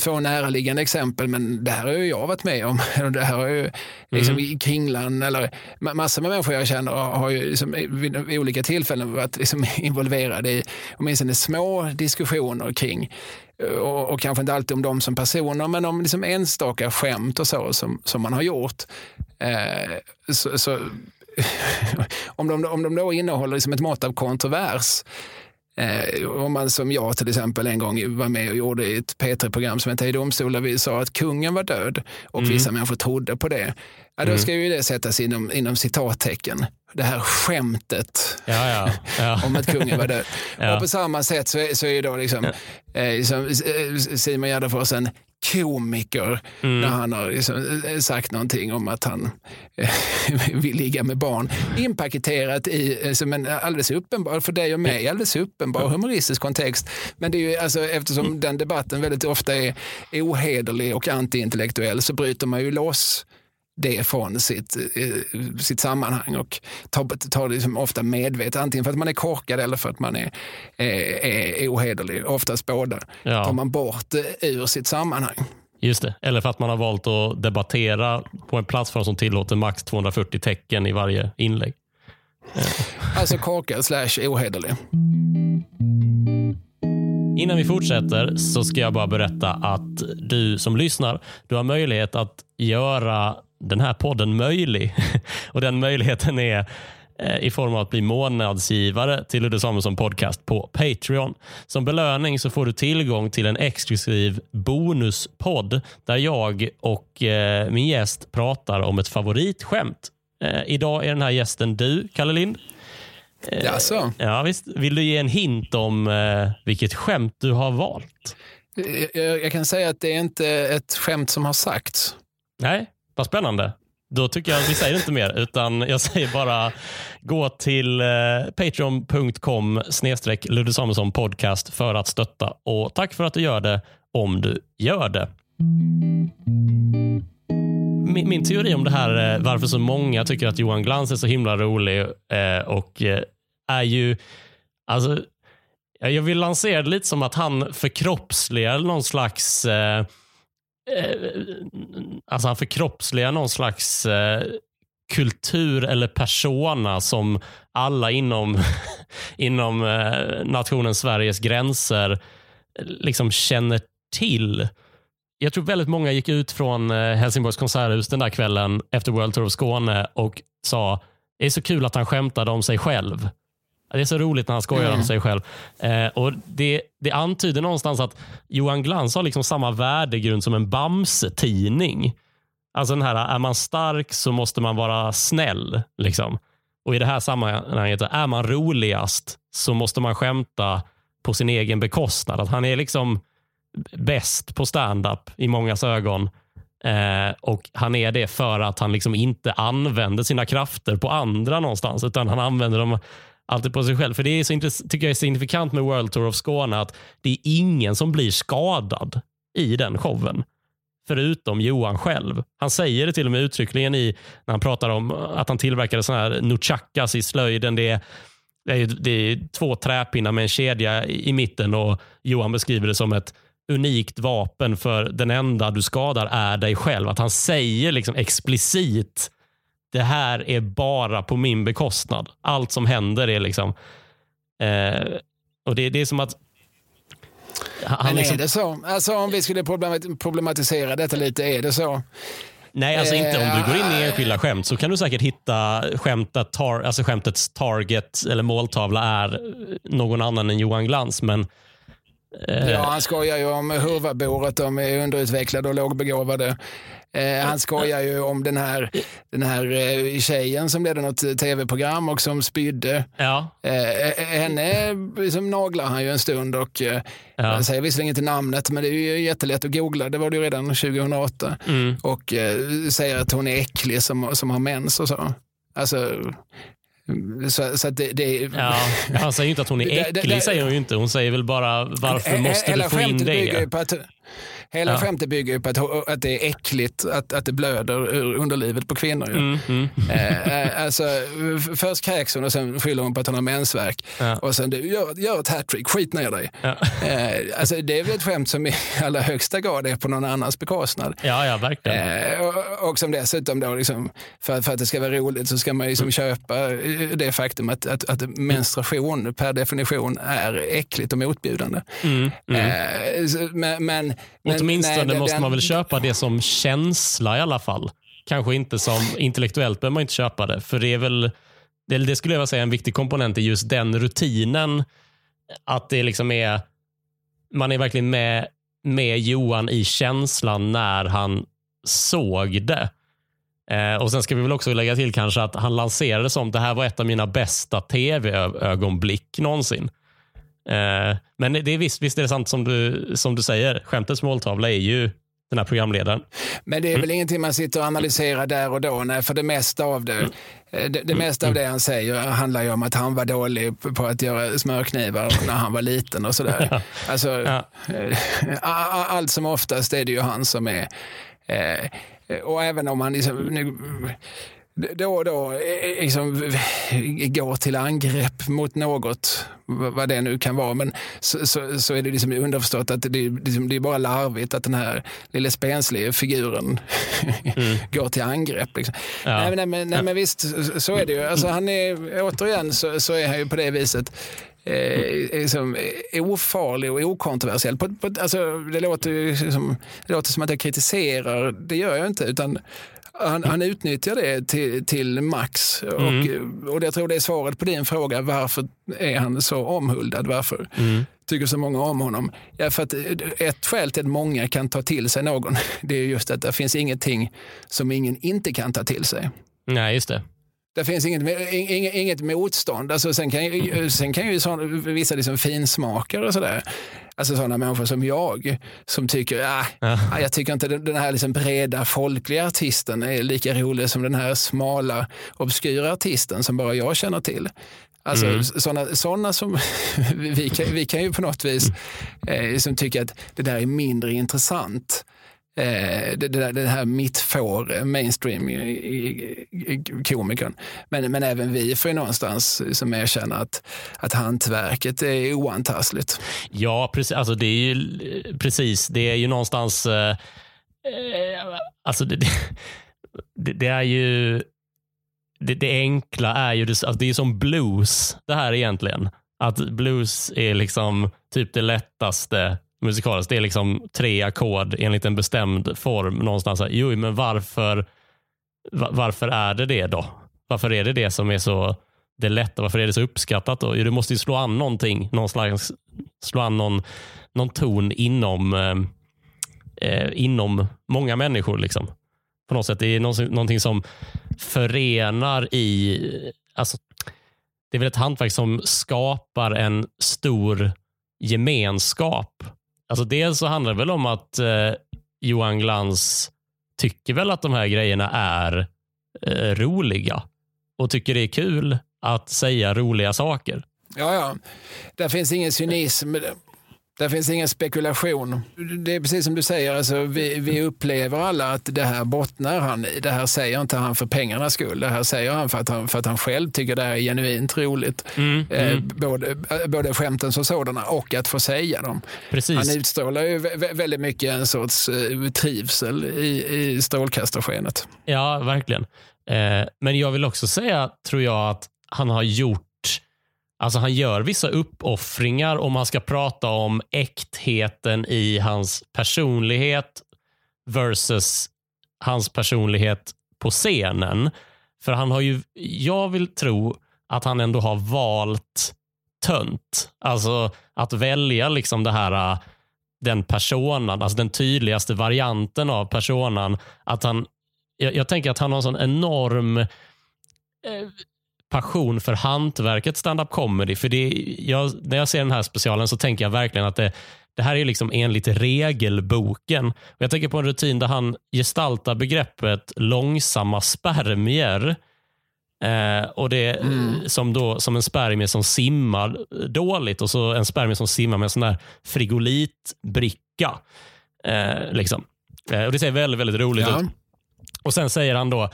två näraliggande exempel, men det här har ju jag varit med om. Det här har ju liksom mm. i Kringlan, eller massor med människor jag känner har ju liksom vid, vid olika tillfällen varit liksom involverade i åtminstone små diskussioner kring och, och, kanske inte alltid om dem som personer, men om liksom enstaka skämt och så som, som man har gjort. Eh, så, så om, de, om de då innehåller liksom ett mått av kontrovers Eh, om man som jag till exempel en gång var med och gjorde ett P3-program som hette I domstol där vi sa att kungen var död och mm. vissa människor trodde på det. Ja, då mm. ska ju det sättas inom, inom citattecken. Det här skämtet ja, ja, ja. om att kungen var död. Och på samma sätt så är, så är då liksom, eh, som eh, Simon Gärdenfors en komiker mm. när han har liksom eh, sagt någonting om att han eh, vill ligga med barn. Inpaketerat i som en alldeles uppenbar, för dig och mig, alldeles uppenbar humoristisk kontext. Men det är ju, alltså, eftersom mm. den debatten väldigt ofta är ohederlig och antiintellektuell så bryter man ju loss det från sitt, eh, sitt sammanhang och tar, tar det liksom ofta medvetet, antingen för att man är korkad eller för att man är, är, är ohederlig, oftast båda. Ja. tar man bort det ur sitt sammanhang. Just det, eller för att man har valt att debattera på en plattform som tillåter max 240 tecken i varje inlägg. Alltså korkad slash ohederlig. Innan vi fortsätter så ska jag bara berätta att du som lyssnar, du har möjlighet att göra den här podden möjlig. Och Den möjligheten är eh, i form av att bli månadsgivare till Ludde Samuelsson Podcast på Patreon. Som belöning så får du tillgång till en exklusiv bonuspodd där jag och eh, min gäst pratar om ett favoritskämt. Eh, idag är den här gästen du, Kalle Lind. Jaså? Ja, visst. Vill du ge en hint om vilket skämt du har valt? Jag, jag kan säga att det är inte ett skämt som har sagts. Nej, vad spännande. Då tycker jag att vi säger inte mer, utan jag säger bara gå till eh, patreon.com snedstreck Ludde Samuelsson podcast för att stötta. Och tack för att du gör det, om du gör det. Min, min teori om det här, eh, varför så många tycker att Johan Glans är så himla rolig eh, och eh, är ju, alltså, jag vill lansera det lite som att han förkroppsligar någon slags Eh, Eh, alltså han förkroppsligar någon slags eh, kultur eller persona som alla inom, inom eh, nationen Sveriges gränser eh, liksom känner till. Jag tror väldigt många gick ut från eh, Helsingborgs konserthus den där kvällen efter World Tour of Skåne och sa det är så kul att han skämtade om sig själv. Det är så roligt när han skojar mm. om sig själv. Eh, och det, det antyder någonstans att Johan Glans har liksom samma värdegrund som en Bamse-tidning. Alltså den här, är man stark så måste man vara snäll. Liksom. Och i det här sammanhanget, är man roligast så måste man skämta på sin egen bekostnad. Att han är liksom bäst på stand-up i mångas ögon. Eh, och Han är det för att han liksom inte använder sina krafter på andra någonstans, utan han använder dem alltid på sig själv. För Det är så, tycker jag är signifikant med World Tour of Skåne att det är ingen som blir skadad i den showen. Förutom Johan själv. Han säger det till och med uttryckligen i när han pratar om att han tillverkade såna här nunchakas i slöjden. Det är, det är, det är två träpinnar med en kedja i mitten och Johan beskriver det som ett unikt vapen för den enda du skadar är dig själv. Att han säger liksom explicit det här är bara på min bekostnad. Allt som händer är liksom... Eh, och det, det är som att han Men är liksom... det så? Alltså om vi skulle problematisera detta lite, är det så? Nej, alltså inte om du går in i eh, enskilda skämt så kan du säkert hitta skämtet, tar, alltså skämtets target eller måltavla är någon annan än Johan Glans. Men Eh. Ja, han skojar ju om hurvabor, att de är underutvecklade och lågbegåvade. Eh, han skojar ju om den här, den här eh, tjejen som ledde något tv-program och som spydde. Ja. Eh, henne liksom naglar han ju en stund och eh, ja. säger visserligen inte namnet, men det är ju jättelätt att googla. Det var det ju redan 2008. Mm. Och säger att hon är äcklig som, som har mens och så. Alltså, så, så det, det, ja, han säger ju inte att hon är äcklig, det, säger hon ju inte. Hon säger väl bara varför måste du få in det? Hela ja. skämtet bygger ju på att, att det är äckligt att, att det blöder ur underlivet på kvinnor. Mm, mm. Eh, eh alltså, först kräks hon och sen skyller hon på att hon har mensvärk. Ja. Och sen du, gör, gör ett hattrick, skit ner dig. Ja. Eh, alltså, det är väl ett skämt som i allra högsta grad är på någon annans bekostnad. Ja, ja verkligen. Eh, och, och, som dessutom då, liksom, för, för att det ska vara roligt så ska man liksom mm. köpa eh, det faktum att, att, att menstruation per definition är äckligt och motbjudande. Mm, mm. Eh, men, men Åtminstone nej, måste man väl köpa det som känsla i alla fall. Kanske inte som intellektuellt behöver man inte köpa det. För det är väl, det, det skulle jag säga en viktig komponent i just den rutinen. Att det liksom är, man är verkligen med, med Johan i känslan när han såg det. Eh, och Sen ska vi väl också lägga till kanske att han lanserade som det här var ett av mina bästa tv-ögonblick någonsin. Eh, men det är visst, visst är det sant som du, som du säger. Skämtets måltavla är ju den här programledaren. Men det är väl mm. ingenting man sitter och analyserar där och då, nej, för det mesta av det, mm. Eh, det, det mesta av det han säger handlar ju om att han var dålig på att göra smörknivar när han var liten och sådär. Ja. Alltså, ja. Eh, allt som oftast är det ju han som är och även om han liksom, nu, då och då eh, liksom, går till angrepp mot något, vad det nu kan vara. Men så, så, så är det liksom underförstått att det, liksom, det är bara larvigt att den här lilla spensliga figuren mm. går till angrepp. Liksom. Ja. Nej, nej, men, nej, men visst, så är det ju. Alltså, han är, återigen så, så är han ju på det viset eh, liksom, ofarlig och okontroversiell. På, på, alltså, det, låter ju, liksom, det låter som att jag kritiserar, det gör jag inte. utan han, han utnyttjar det till, till max. Mm. Och, och jag tror det är svaret på din fråga, varför är han så omhuldad? Varför mm. tycker så många om honom? Ja, för att ett skäl till att många kan ta till sig någon, det är just att det finns ingenting som ingen inte kan ta till sig. Nej, just det. Det finns inget, inget, inget motstånd. Alltså, sen kan, sen kan ju sån, vissa liksom finsmakare och sådär, alltså sådana människor som jag, som tycker, äh, ja. jag tycker inte den här liksom breda folkliga artisten är lika rolig som den här smala, obskyra artisten som bara jag känner till. Alltså mm. sådana såna som, vi kan, vi kan ju på något vis eh, som tycker att det där är mindre intressant eh, det, det, det här mittfår, mainstream-komikern. Men, men även vi får ju någonstans som erkänna att, att hantverket är oantastligt. Ja, precis. Alltså det är ju precis. Det är ju någonstans... Eh, eh alltså det, det, det, är ju... Det, det enkla är ju, alltså det är som blues det här egentligen. Att blues är liksom typ det lättaste musikaliskt. Det är liksom tre ackord enligt en bestämd form någonstans. Jo, men varför, varför är det det då? Varför är det det som är så det lätta? Varför är det så uppskattat? Då? Jo, du måste ju slå an någonting, någon slags, slå an någon, någon ton inom, eh, eh inom många människor. Liksom. På något sätt. Det är någonting som förenar i, alltså, det är väl ett hantverk som skapar en stor gemenskap Alltså dels så handlar det väl om att eh, Johan Glans tycker väl att de här grejerna är eh, roliga och tycker det är kul att säga roliga saker. Ja, ja. Där finns ingen cynism. Det finns ingen spekulation. Det är precis som du säger, alltså, vi, vi upplever alla att det här bottnar han i. Det här säger inte han för pengarnas skull. Det här säger han för att han, för att han själv tycker det är genuint roligt. Mm, eh, mm. Både, både skämten som sådana och att få säga dem. Precis. Han utstrålar ju väldigt mycket en sorts eh, trivsel i, i strålkastarskenet. Ja, verkligen. Eh, men jag vill också säga, tror jag, att han har gjort Alltså han gör vissa uppoffringar om man ska prata om äktheten i hans personlighet versus hans personlighet på scenen. För han har ju, jag vill tro att han ändå har valt tönt. Alltså att välja liksom det här äh, den personan, alltså den tydligaste varianten av personan. Att han, jag, jag tänker att han har en sån enorm eh, passion för hantverket stand-up comedy. För det, jag, när jag ser den här specialen så tänker jag verkligen att det, det här är liksom enligt regelboken. Och jag tänker på en rutin där han gestaltar begreppet långsamma spermier. Eh, och det mm. som, då, som en spermie som simmar dåligt och så en spermie som simmar med en sån där frigolitbricka. Eh, liksom. eh, och Det ser väldigt, väldigt roligt ja. ut. Och Sen säger han då,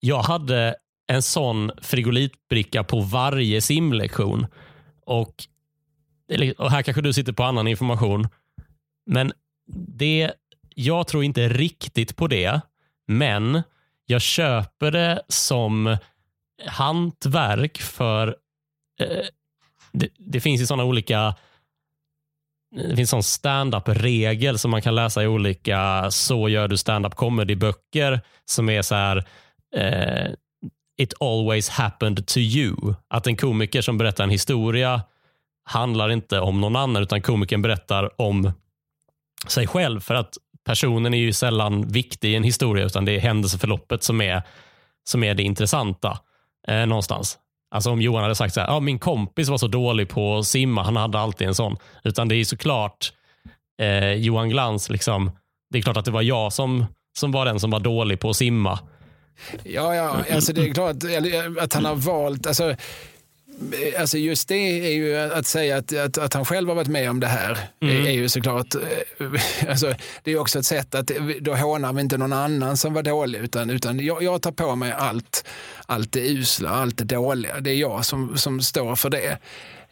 jag hade en sån frigolitbricka på varje simlektion. Och, och här kanske du sitter på annan information. Men det, jag tror inte riktigt på det, men jag köper det som hantverk för eh, det, det, finns ju sådana olika det finns sån stand-up-regel som man kan läsa i olika så gör du stand-up comedy-böcker som är så här eh, It always happened to you. Att en komiker som berättar en historia handlar inte om någon annan utan komikern berättar om sig själv. För att personen är ju sällan viktig i en historia utan det är händelseförloppet som är, som är det intressanta eh, någonstans. Alltså om Johan hade sagt så här, ja, min kompis var så dålig på att simma, han hade alltid en sån. Utan det är såklart eh, Johan Glans, liksom, det är klart att det var jag som, som var den som var dålig på att simma. Ja, ja, alltså det är klart att han har valt, alltså, Alltså just det är ju att säga att, att, att han själv har varit med om det här. Mm. är ju såklart, eh, alltså, det är också ett sätt att då hånar vi inte någon annan som var dålig utan, utan jag, jag tar på mig allt, allt det usla, allt det dåliga. Det är jag som, som står för det.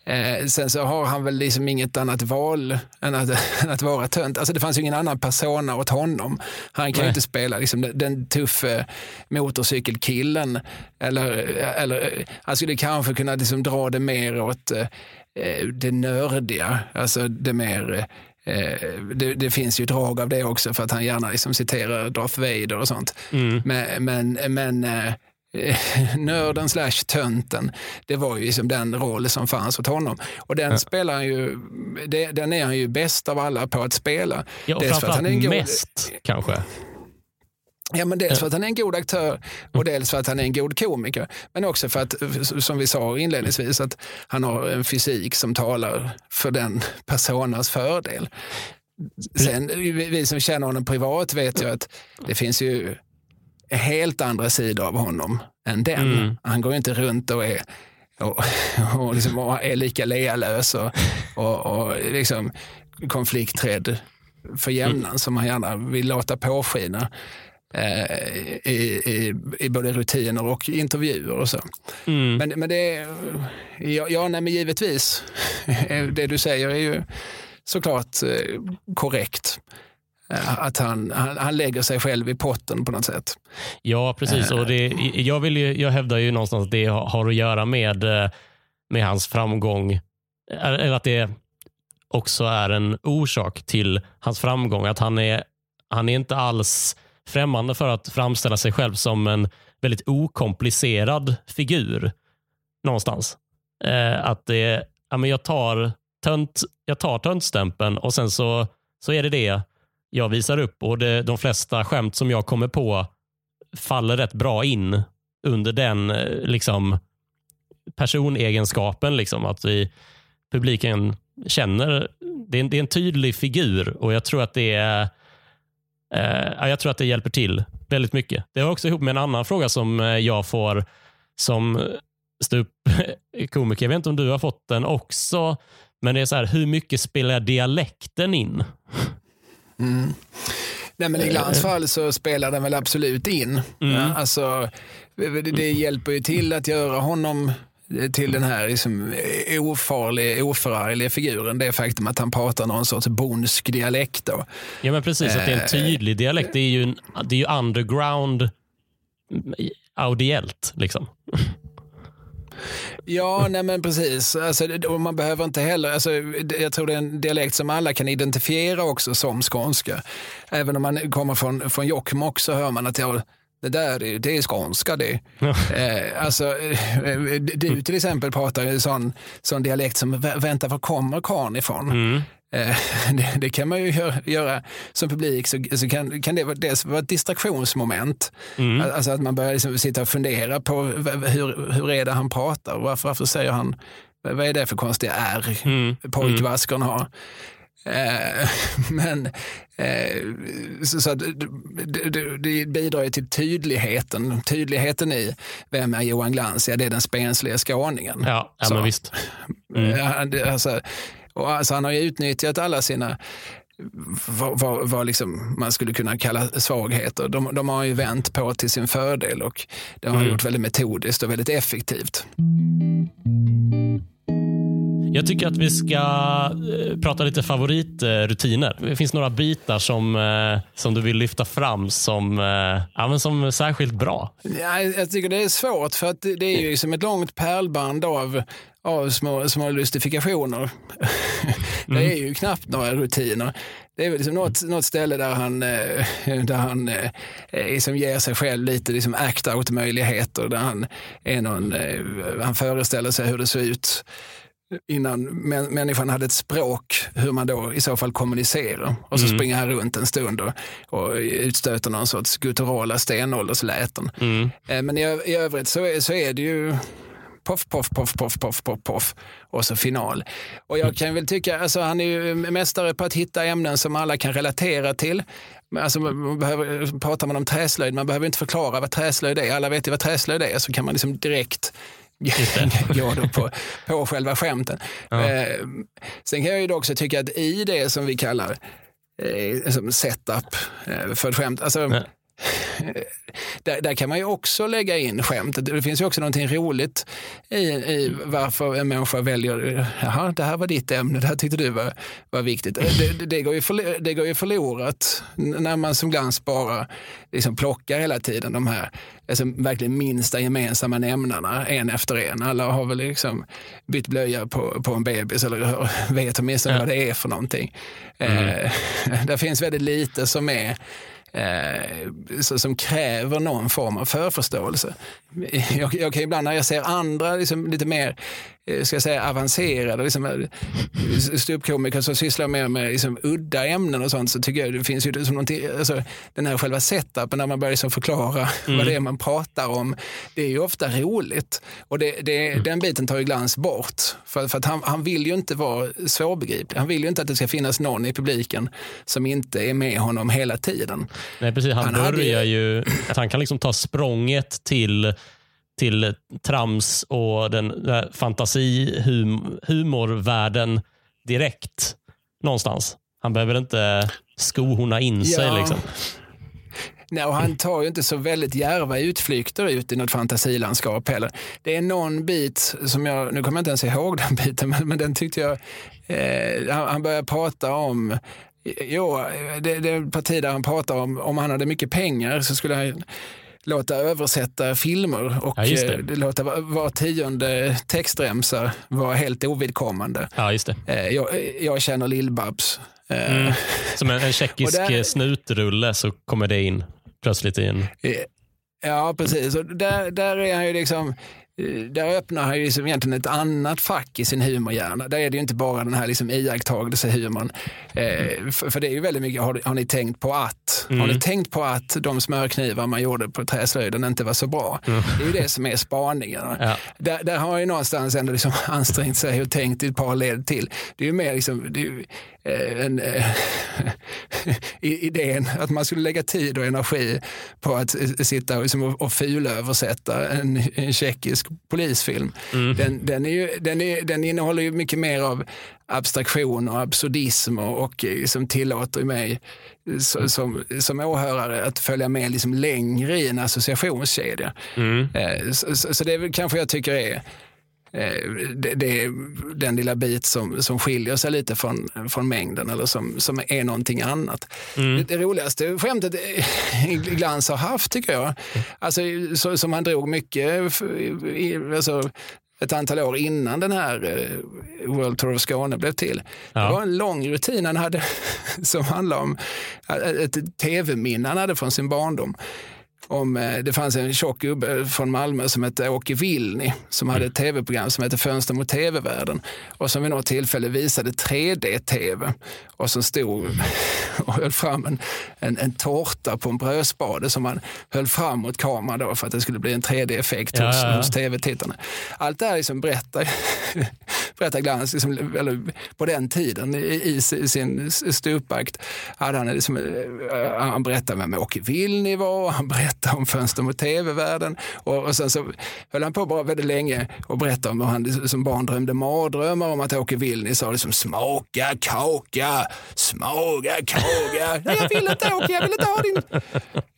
Eh, sen så har han väl liksom inget annat val än att, än att vara tönt. Alltså det fanns ju ingen annan persona åt honom. Han kan ju inte spela liksom, den, den tuffe motorcykelkillen. Eller, eller han skulle kanske kunna liksom dra det mer åt eh, det nördiga, alltså det mer Eh, det, det, finns ju drag av det också för att han gärna liksom citerar Darth Vader och sånt. Mm. Men, men, men eh, nörden slash tönten, det var ju liksom den roll som fanns åt honom. Och den ja. spelar han ju, det, den är han ju bäst av alla på att spela. Ja, och dels framförallt han är en mest god, kanske. Ja, men dels för att han är en god aktör och mm. dels för att han är en god komiker. Men också för att, som vi sa inledningsvis, att han har en fysik som talar för den personas fördel. Sen, vi som känner honom privat vet ju att det finns ju helt andra sidor av honom än den. Mm. Han går inte runt och är, och, och liksom är lika lealös och, och, och liksom konflikträdd för jämnan mm. som han gärna vill låta påskina. Eh, i, i, i, både rutiner och intervjuer och så. Mm. Men, men det är, ja, ja nej, men givetvis, det du säger är ju såklart eh, korrekt. Eh, att han, han, han, lägger sig själv i potten på något sätt. Ja, precis. Och det, jag, vill ju, jag hävdar ju någonstans att det har att göra med, med hans framgång. Eller att det också är en orsak till hans framgång. Att han är, han är inte alls främmande för att framställa sig själv som en väldigt okomplicerad figur någonstans. Eh, att det, ja, men jag tar tönt, jag tar töntstämpeln och sen så, så är det det jag visar upp och det, de flesta skämt som jag kommer på faller rätt bra in under den eh, liksom personegenskapen. Liksom, att vi, publiken känner, det är, en, det är en tydlig figur och jag tror att det är Eh, jag tror att det hjälper till väldigt mycket. Det har också ihop med en annan fråga som eh, jag får som ståuppkomiker. Jag vet inte om du har fått den också, men det är så här, hur mycket spelar dialekten in? Mm. Nej, men I Glans fall så spelar den väl absolut in. Mm. Alltså, det, det hjälper ju till att göra honom till den här liksom ofarliga, oförargliga figuren. Det faktum att han pratar någon sorts bondsk dialekt. Då. Ja, men precis. Att det är en eh, tydlig dialekt. Det är ju, en, det är ju underground audiellt. Liksom. Ja, nej men precis. Alltså, man behöver inte heller, alltså, jag tror det är en dialekt som alla kan identifiera också som skånska. Även om man kommer från, från Jokkmokk så hör man att jag det där är, det är skånska det. eh, alltså, eh, du till exempel pratar ju sån, sån dialekt som vänta var kommer karln ifrån? Mm. Eh, det, det, kan man ju göra, göra som publik, så, så kan, kan det dels vara ett distraktionsmoment. Mm. Alltså att man börjar liksom sitta och fundera på hur, hur är det han pratar? Varför, varför säger han vad är det för konstiga R mm. pojkvaskern har? Eh, men eh, så, så det, det, det, bidrar ju till tydligheten. Tydligheten i vem är Johan Glans? Ja, det är den spensliga skåningen. Ja, ja men visst. Mm. Alltså, och alltså, han har ju utnyttjat alla sina vad, vad, vad liksom man skulle kunna kalla svagheter. De, de har ju vänt på till sin fördel och det har han mm. gjort väldigt metodiskt och väldigt effektivt. Jag tycker att vi ska eh, prata lite favoritrutiner. Det finns några bitar som, eh, som du vill lyfta fram som, eh, ja, som särskilt bra. Ja, jag tycker det är svårt för att det är ju som ett långt pärlband av av små, små lustifikationer. Mm. det är ju knappt några rutiner. Det är väl liksom något, något ställe där han, där han liksom ger sig själv lite liksom act-out-möjligheter. Där han, är någon, han föreställer sig hur det ser ut innan människan hade ett språk, hur man då i så fall kommunicerar. Och så mm. springer han runt en stund och, och utstöter någon sorts gutturala stenåldersläten. Mm. Eh, men i, i övrigt så så är det ju poff, poff, poff, poff, poff, poff, poff och så final. Och jag kan väl tycka, alltså han är ju mästare på att hitta ämnen som alla kan relatera till. Alltså, man behöver, pratar man om träslöjd, man behöver inte förklara vad träslöjd är. Alla vet ju vad träslöjd är, så kan man liksom direkt då på, på själva skämten. Ja. Eh, sen kan jag ju också tycka att i det som vi kallar eh, setup eh, för skämt, alltså, där, där, kan man ju också lägga in skämt. Det finns ju också någonting roligt i, i varför en människa väljer, jaha, det här var ditt ämne, det här tyckte du var, var viktigt. Det, det, det, går ju för, det går ju förlorat när man som glans bara liksom plockar hela tiden de här alltså, verkligen minsta gemensamma nämnarna en efter en. Alla har väl liksom bytt blöja på, på en bebis eller vet åtminstone ja. vad det är för någonting. Mm. Eh, det finns väldigt lite som är eh, som kräver någon form av förförståelse. Jag, jag kan ibland när jag ser andra liksom, lite mer ska jag säga, avancerade liksom, eh, ståuppkomiker som sysslar mer med liksom, udda ämnen och sånt så tycker jag det finns ju som alltså, den här själva setupen när man börjar liksom förklara mm. vad det är man pratar om. Det är ju ofta roligt och det, det, mm. den biten tar ju Glans bort. För, för att han, han vill ju inte vara svårbegriplig. Han vill ju inte att det ska finnas någon i publiken som inte är med honom hela tiden. Nej, precis. Han, han börjar hade... ju, att han kan liksom ta språnget till till trams och den, den fantasihumorvärlden direkt någonstans. Han behöver inte skohorna in sig. Ja. Liksom. Nej, och han tar ju inte så väldigt järva utflykter ut i något fantasilandskap heller. Det är någon bit som jag, nu kommer jag inte ens ihåg den biten, men, men den tyckte jag, eh, han börjar prata om Jo, det, det är ett parti där han pratar om om han hade mycket pengar så skulle han låta översätta filmer och ja, eh, låta var tionde textremsa vara helt ovidkommande. Ja, just det. Eh, jag, jag känner Lill-Babs. Eh, mm. Som en, en tjeckisk där, snutrulle så kommer det in plötsligt i en... Ja, precis. Och där, där är han ju liksom där öppnar han ju liksom egentligen ett annat fack i sin humorhjärna. Där är det ju inte bara den här liksom iakttagelsehumorn. Eh, för, för, det är ju väldigt mycket, har, har ni tänkt på att? Mm. Har ni tänkt på att de smörknivar man gjorde på träslöjden inte var så bra? Mm. Det är ju det som är spaningen. Ja. Där, där har han ju någonstans ändå liksom ansträngt sig och tänkt i ett par led till. Det är ju mer liksom, det är, Eh, en, eh, idén att man skulle lägga tid och energi på att sitta och, liksom, och fulöversätta en, en tjeckisk polisfilm. Mm. Den, den, är ju, den, är, den innehåller ju mycket mer av abstraktion och absurdism och, och liksom tillåter mig så, som, som åhörare att följa med liksom längre i en associationskedja. Mm. Eh, så, så, det är väl kanske jag tycker är Eh, det, det, är den lilla bit som, som skiljer sig lite från, från mängden eller som, som är någonting annat. Mm. Det, det, roligaste skämtet Glans har haft tycker jag, alltså, så, som han drog mycket, alltså, ett antal år innan den här eh, World Tour of Skåne blev till. Ja. Det var en lång rutin han hade som handlade om ett tv-minne han hade från sin barndom om, eh, det fanns en tjock gubbe från Malmö som hette Åke Vilni som hade ett tv-program som hette Fönster mot tv-världen och som vid något tillfälle visade 3D-tv och som stod och höll fram en, en, en tårta på en brödspade som man höll fram mot kameran då för att det skulle bli en 3D-effekt ja, hos, ja. hos tv-tittarna. Allt det här liksom berättar, berättar Glans, liksom, eller på den tiden i, i sin stupakt, hade han, liksom, eh, han berättade vem Åke Vilni var, han berättade om Fönster mot tv-världen. Och, och sen så höll han på bara väldigt länge och berättade om hur han som barn drömde mardrömmar om att Åke Vilni sa liksom smaka kaka, smaka kaka. Nej, jag vill inte Åke, jag vill inte ha din...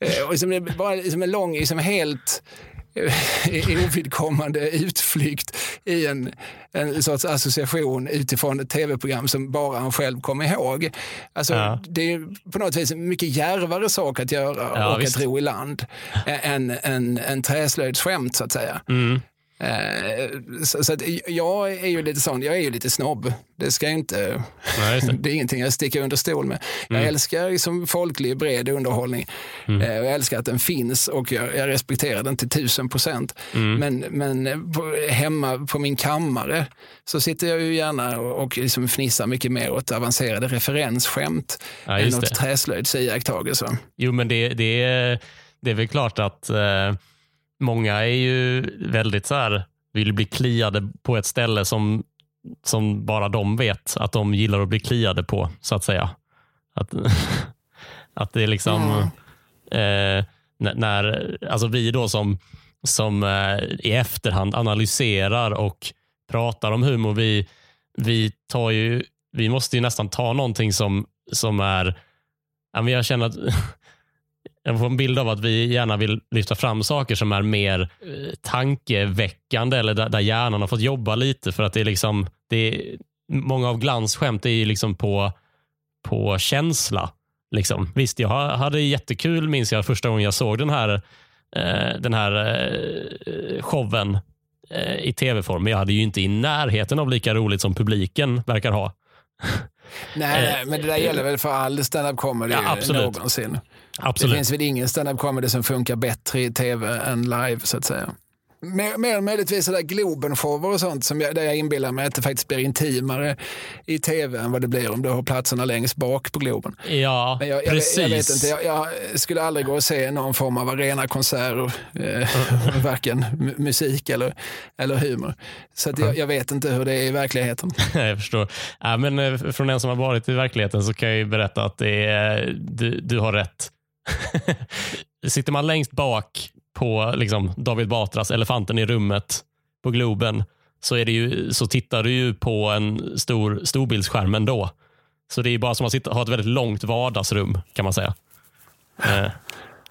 Eh, och liksom, bara liksom en lång, liksom helt ovidkommande utflykt i en, en sorts association utifrån ett tv-program som bara han själv kommer ihåg. Alltså, ja. Det är på något vis en mycket järvare sak att göra ja, och visst. att ro i land än en, en träslöjdsskämt så att säga. Mm. Eh, så, så jag är ju lite sån, jag är ju lite snobb. Det ska inte, Nej, det. det. är ingenting jag sticker under stol med. Mm. Jag älskar liksom folklig bred underhållning. Mm. Eh, jag älskar att den finns och jag, jag respekterar den till tusen procent. Mm. Men, men på, hemma på min kammare så sitter jag ju gärna och, och liksom fnissar mycket mer åt avancerade referensskämt ja, än åt träslöjdsiakttagelser. Jo, men det, det, är, det är väl klart att eh många är ju väldigt så här, vill bli kliade på ett ställe som, som bara de vet att de gillar att bli kliade på, så att säga. Att, att det är liksom, mm. eh, när, alltså vi då som, som eh, i efterhand analyserar och pratar om humor, vi, vi, tar ju, vi måste ju nästan ta någonting som, som är, jag känner att jag får en bild av att vi gärna vill lyfta fram saker som är mer eh, tankeväckande eller där, där hjärnan har fått jobba lite för att det är liksom, det är, många av Glans skämt är ju liksom på, på känsla. Liksom. Visst, jag hade jättekul minns jag första gången jag såg den här, eh, den här eh, showen eh, i tv-form, men jag hade ju inte i närheten av lika roligt som publiken verkar ha. Nej, nej, men det där gäller väl för all stand-up comedy Ja, absolut. någonsin. Absolut. Det finns väl ingen stand-up comedy som funkar bättre i tv än live så att säga. Mer, mer än möjligtvis sådär Globen-shower och sånt som jag, där jag inbillar mig att det faktiskt blir intimare i tv än vad det blir om du har platserna längst bak på Globen. Ja, Men jag, jag, precis. jag vet inte, jag, jag skulle aldrig gå och se någon form av arenakonserter, eh, varken mu- musik eller, eller humor. Så att jag, jag vet inte hur det är i verkligheten. jag förstår. Ja, men eh, från en som har varit i verkligheten så kan jag ju berätta att det är, du, du har rätt. Sitter man längst bak på liksom, David Batras Elefanten i rummet på Globen så, är det ju, så tittar du ju på en stor storbildsskärm ändå. Så det är bara som att ha ett väldigt långt vardagsrum kan man säga. Eh,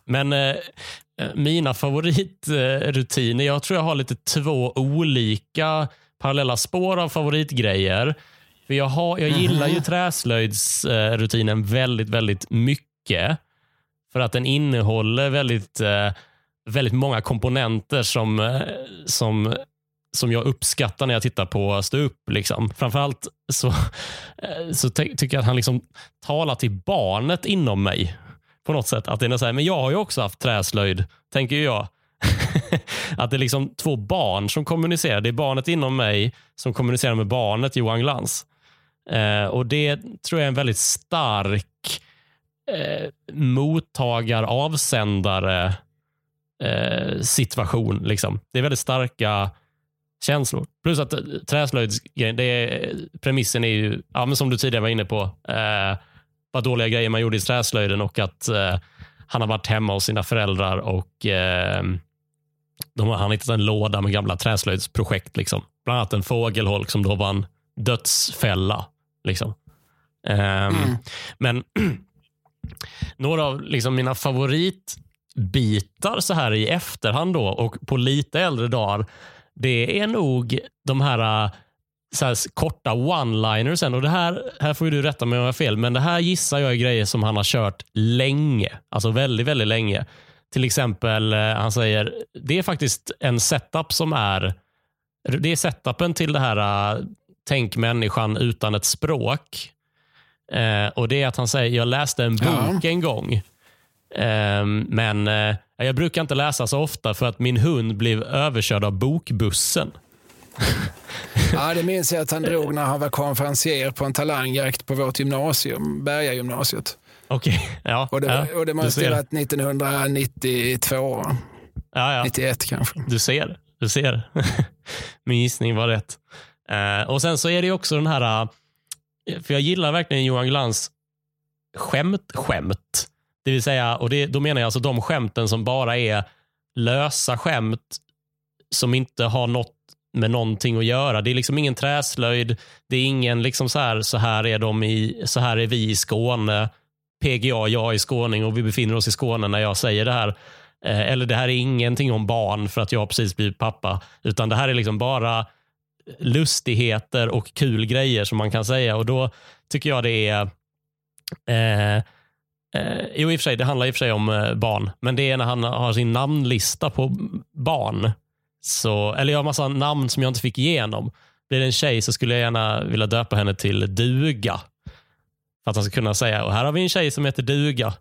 Men eh, mina favoritrutiner, jag tror jag har lite två olika parallella spår av favoritgrejer. För jag, har, jag gillar ju träslöjdsrutinen väldigt, väldigt mycket. För att den innehåller väldigt, eh, väldigt många komponenter som, eh, som, som jag uppskattar när jag tittar på stå. Liksom. Framförallt så, eh, så ty- tycker jag att han liksom talar till barnet inom mig. På något sätt. Att det är så här, men jag har ju också haft träslöjd, tänker jag. att det är liksom två barn som kommunicerar. Det är barnet inom mig som kommunicerar med barnet Johan Glans. Eh, och Det tror jag är en väldigt stark eh, mottagar-avsändare eh, situation. Liksom. Det är väldigt starka känslor. Plus att eh, träslöjdsgrejen, det är, premissen är ju, ja, men som du tidigare var inne på, eh, vad dåliga grejer man gjorde i träslöjden och att eh, han har varit hemma hos sina föräldrar och eh, de har, han har hittat en låda med gamla träslöjdsprojekt. Liksom. Bland annat en fågelholk som då var en dödsfälla. Liksom. Ehm, Men några av liksom mina favoritbitar så här i efterhand då och på lite äldre dagar, det är nog de här, äh, så här korta one-linersen. Och det här, här får ju du rätta mig om jag har fel, men det här gissar jag är grejer som han har kört länge. Alltså väldigt, väldigt länge. Till exempel, äh, han säger, det är faktiskt en setup som är, det är setupen till det här äh, tänk människan utan ett språk. Eh, och det är att han säger, jag läste en bok Ja. en gång. Eh, men eh, jag brukar inte läsa så ofta för att min hund blev överkörd av bokbussen. Ja, det minns jag att han drog när han var konferencier på en talangjakt på vårt gymnasium, Berga gymnasiet. Okej, ja. Och det, ja, och det måste ha varit 1992, Ja, ja. 91 kanske. Du ser. Du ser. Min gissning var rätt. Eh, och Sen så är det också den här, för jag gillar verkligen Johan Glans skämt-skämt. Det vill säga, och det, då menar jag alltså de skämten som bara är lösa skämt som inte har något med någonting att göra. Det är liksom ingen träslöjd. Det är ingen liksom så här, så här är de i, så här är vi i Skåne. PGA, jag är skåning och vi befinner oss i Skåne när jag säger det här. Eh, eller det här är ingenting om barn för att jag har precis blivit pappa. Utan det här är liksom bara lustigheter och kul grejer som man kan säga. Och då tycker jag det är... Eh, eh, jo, i och för sig, det handlar i och för sig om eh, barn. Men det är när han har sin namnlista på barn. Så, eller jag har massa namn som jag inte fick igenom. Blir det en tjej så skulle jag gärna vilja döpa henne till Duga. För att han ska kunna säga, och här har vi en tjej som heter Duga.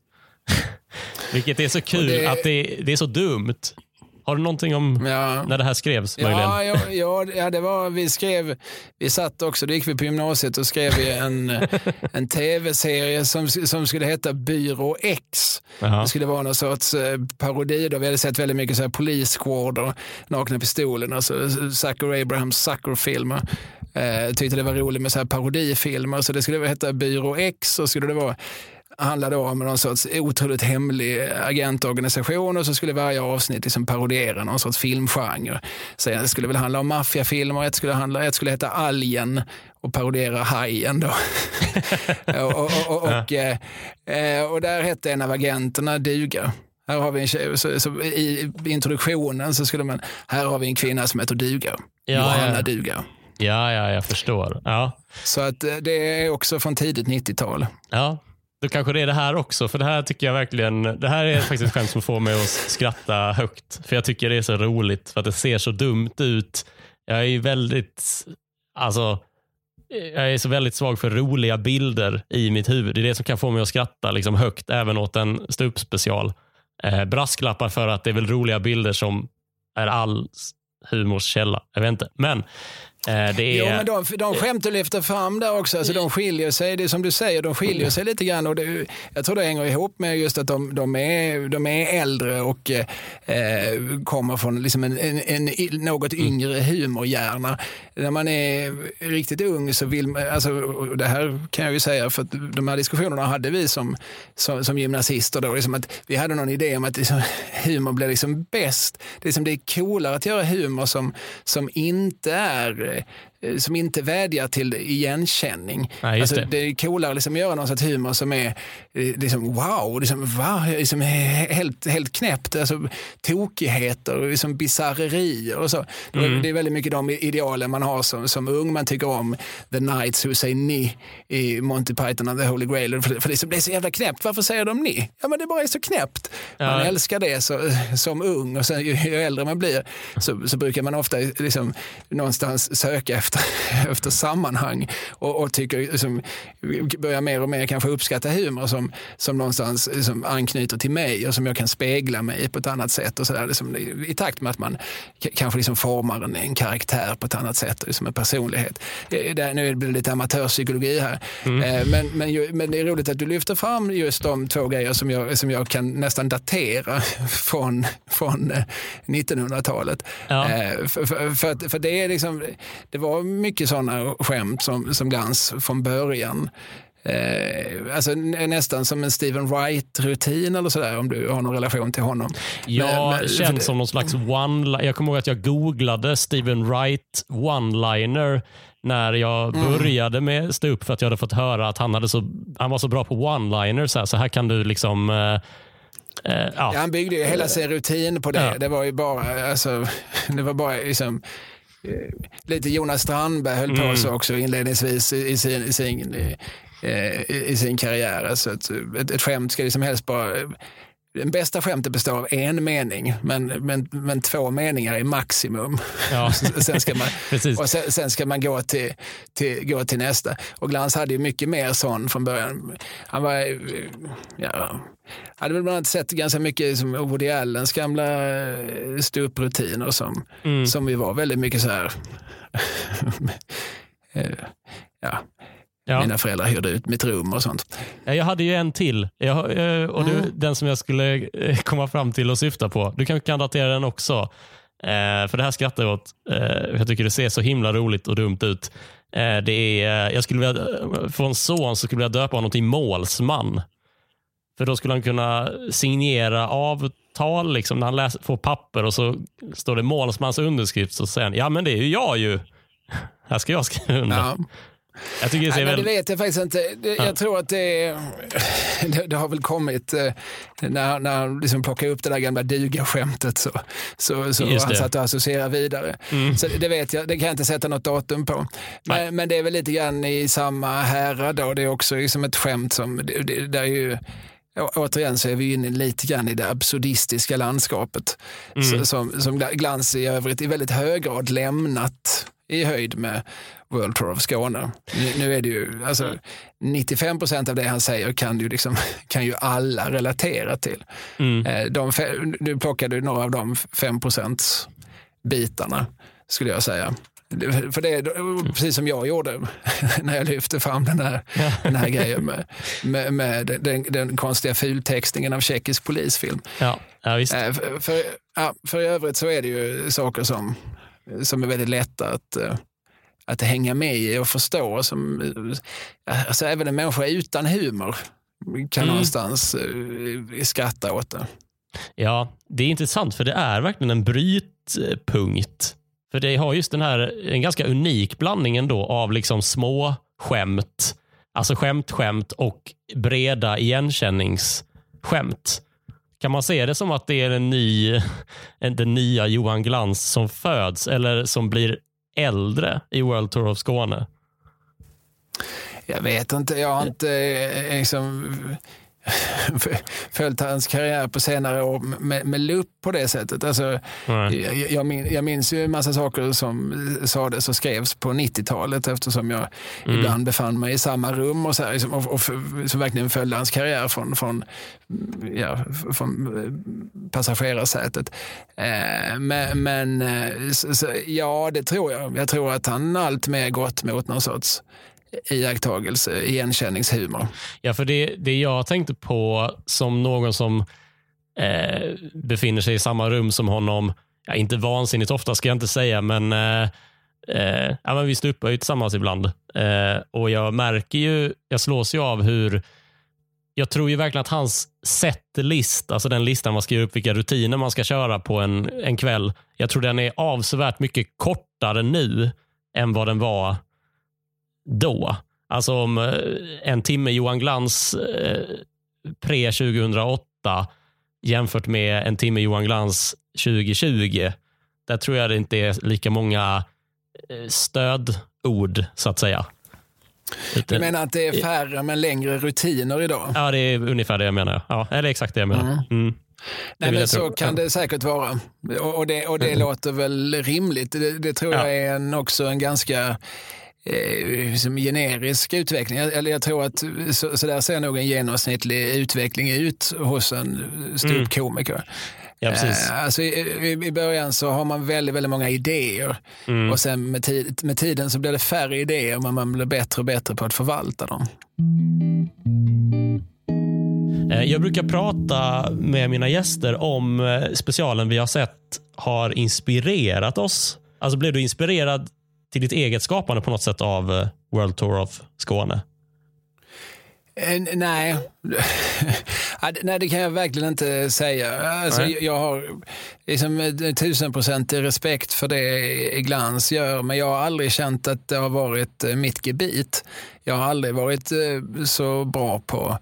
Vilket är så kul det- att det, det är så dumt. Har du någonting om Ja. när det här skrevs? möjligen? Ja, ja, ja, ja, det var, vi skrev, vi satt också, då gick vi på gymnasiet och skrev vi en, en tv-serie som, som skulle heta Byrå X. Jaha. Det skulle vara någon sorts eh, parodi. Då. Vi hade sett väldigt mycket så här Police Squad och Nakna Pistolen, alltså Zucker Abrahams Zucker-filmer. Eh, tyckte det var roligt med så här parodifilmer, så det skulle heta Byrå X och skulle det vara handlar då om någon sorts otroligt hemlig agentorganisation och så skulle varje avsnitt liksom parodiera någon sorts filmgenre. Så det skulle väl handla om maffiafilmer, ett skulle, handla, ett skulle heta Alien och parodierar Hajen. Då. och, och, och, och, eh, och där hette en av agenterna duga. Här har vi en tjej, så, så I introduktionen så skulle man, här har vi en kvinna som heter Duga. Ja, Johanna ja. Duga. Ja, ja, jag förstår. Ja. Så att eh, det är också från tidigt 90-tal. Ja, då kanske det är det här också. För det här tycker jag verkligen, det här är faktiskt ett skämt som får mig att skratta högt. För jag tycker det är så roligt för att det ser så dumt ut. Jag är väldigt, alltså, jag är så väldigt svag för roliga bilder i mitt huvud. Det är det som kan få mig att skratta liksom högt även åt en stupspecial. Eh, brasklappar för att det är väl roliga bilder som är all humors källa. Jag vet inte. Men Eh, det är... Jo, men de, de skämt du lyfter fram där också, alltså de skiljer sig, det är som du säger, de skiljer sig lite grann. Och det, jag tror det hänger ihop med just att de, de, är, de är äldre och eh, kommer från liksom en, en, en, något mm. yngre humorhjärna. När man är riktigt ung så vill man, alltså, det här kan jag ju säga, för att de här diskussionerna hade vi som, som, som gymnasister då, liksom att vi hade någon idé om att liksom, humor blir liksom bäst. Det är, liksom, det är coolare att göra humor som, som inte är Eh, som inte vädjar till igenkänning. Nej, alltså, det. det. är coolare liksom att göra någon sorts humor som är eh, liksom, wow, liksom, va? Liksom, helt, helt knäppt. Alltså, tokigheter, liksom, bisarrerier och så. Mm. Det är väldigt mycket de idealen man har som, som ung. Man tycker om The Knights who say ni i Monty Python and the Holy Grail. För, för det, är så jävla knäppt. Varför säger de ni? Ja, men det bara är så knäppt. Man ja. älskar det så, som ung och sen ju, ju äldre man blir så, så brukar man ofta liksom, någonstans söka efter, efter sammanhang och, och tycker, liksom, börjar mer och mer kanske uppskatta humor som, som någonstans liksom, anknyter till mig och som jag kan spegla mig på ett annat sätt. Och så där, liksom, I takt med att man kanske liksom formar en, en karaktär på ett annat sätt, liksom en personlighet. Det, nu blir det lite amatörpsykologi här. Mm. Eh, men, men, men det är roligt att du lyfter fram just de två grejer som jag, som jag kan nästan datera från, från 1900-talet. Eh, ja. Eh, för, för, för, för, det är liksom, det var mycket sådana skämt som, som Glans från början. Eh, alltså nästan som en Steven Wright-rutin eller sådär om du har någon relation till honom. Ja, men, känns det, som någon slags one Jag kommer ihåg att jag googlade Steven Wright one-liner när jag mm. började med stå upp för att jag hade fått höra att han, hade så, han var så bra på one-liners. Så, så här kan du liksom eh, Eh, ja. ja. han byggde ju hela sin rutin på det. Ja. Det var ju bara, alltså, det var bara liksom, Eh, lite Jonas Strandberg höll mm. på så också inledningsvis i, i sin, i sin, eh, i, i sin karriär. Alltså ett, ett, ett skämt ska liksom helst bara den bästa skämtet består av en mening, men, men, men två meningar är maximum. Ja. sen, ska man, och sen, sen, ska man gå till, till, gå till nästa. Och Glans hade ju mycket mer sån från början. Han var, ja, hade väl bland annat sett ganska mycket som Woody Allens gamla eh, ståupprutiner som, mm. som vi var väldigt mycket så här, eh, ja, Ja. Mina föräldrar hyrde ut mitt rum och sånt. Jag hade ju en till. Jag, eh, och mm. Den som jag skulle komma fram till och syfta på. Du kanske kan datera den också. för det här skrattar jag åt. jag tycker det ser så himla roligt och dumt ut. det är, jag skulle vilja, få en son så skulle jag döpa honom till målsman. För då skulle han kunna signera avtal liksom, när han läser, får papper och så står det målsmans underskrift och sen, ja men det är ju jag ju. Här ska jag skriva under. Ja. Jag tycker det, Nej, väl... det vet jag faktiskt inte. Det, ja. Jag tror att det, det, det, har väl kommit eh, när, när han liksom plockade upp det där gamla duga-skämtet så, så, så han satt och associerade vidare. Mm. Så det vet jag, det kan jag inte sätta något datum på. Men, men det är väl lite grann i samma härad då. Det är också liksom ett skämt som, det, det är ju återigen så är vi inne lite grann i det absurdistiska landskapet mm. som, som Glans i övrigt i väldigt hög grad lämnat i höjd med World Tour of Skåne. Nu, nu är det ju, alltså, 95 procent av det han säger kan ju, liksom, kan ju alla relatera till. Mm. Eh, de, du plockade några av de 5 procents bitarna skulle jag säga. För det är precis som jag gjorde när jag lyfte fram den här, ja. den här grejen med, med, med den, den, konstiga fultextningen av tjeckisk polisfilm. Ja, ja, visst. Eh, för, för, för i övrigt så är det ju saker som, som är väldigt lätta att, eh, att hänga med i och förstå. Som, alltså även en människa utan humor kan mm. någonstans skratta åt det. Ja, det är intressant för det är verkligen en brytpunkt För det har just den här, en ganska unik blandning ändå av liksom små skämt, alltså skämt, skämt och breda igenkänningsskämt. Kan man se det som att det är en ny, den nya Johan Glans som föds eller som blir äldre i World Tour of Skåne? Jag vet inte, jag har inte eh, liksom följt hans karriär på senare år med, med lupp på det sättet. Alltså, jag, jag, min, jag minns ju en massa saker som sades och skrevs på 90-talet eftersom jag mm. ibland befann mig i samma rum och, så här, liksom, och, och, som verkligen följde hans karriär från, från, ja, från eh, passagerarsätet. Eh, men, men eh, så, ja, det tror jag. Jag tror att han allt mer gått mot någon sorts iakttagelse, igenkänningshumor. Ja, för det, det jag tänkte på som någon som eh, befinner sig i samma rum som honom, ja, inte vansinnigt ofta ska jag inte säga, men, eh, eh, ja, men vi stupar ju tillsammans ibland. Eh, och jag märker ju, jag slås ju av hur jag tror ju verkligen att hans setlist, alltså den listan man skriver upp vilka rutiner man ska köra på en, en kväll, jag tror den är avsevärt mycket kortare nu än vad den var då. Alltså om eh, en timme Johan Glans eh, pre 2008 jämfört med en timme Johan Glans 2020. Där tror jag det inte är lika många eh, stödord så att säga. Du menar att det är färre men längre rutiner idag? Ja, det är ungefär det jag menar. Ja, eller exakt det jag menar. Mm. Mm. Nej, men så kan det säkert vara. Och det, och det mm. låter väl rimligt. Det, det tror jag är en, också en ganska som generisk utveckling. Eller jag tror att så, så där ser nog en genomsnittlig utveckling ut hos en ståuppkomiker. Mm. Ja, precis. Eh, alltså i, i, början så har man väldigt, väldigt många idéer mm. och sen med, tid, med tiden så blir det färre idéer men man blir bättre och bättre på att förvalta dem. Eh, jag brukar prata med mina gäster om eh, specialen vi har sett har inspirerat oss. Alltså blev du inspirerad till ditt eget skapande på något sätt av eh, World Tour of Skåne? Eh, nej. Nej, det kan jag verkligen inte säga. Alltså, jag har liksom tusenprocentig respekt för det Glans gör, men jag har aldrig känt att det har varit eh, mitt gebit. Jag har aldrig varit så bra på,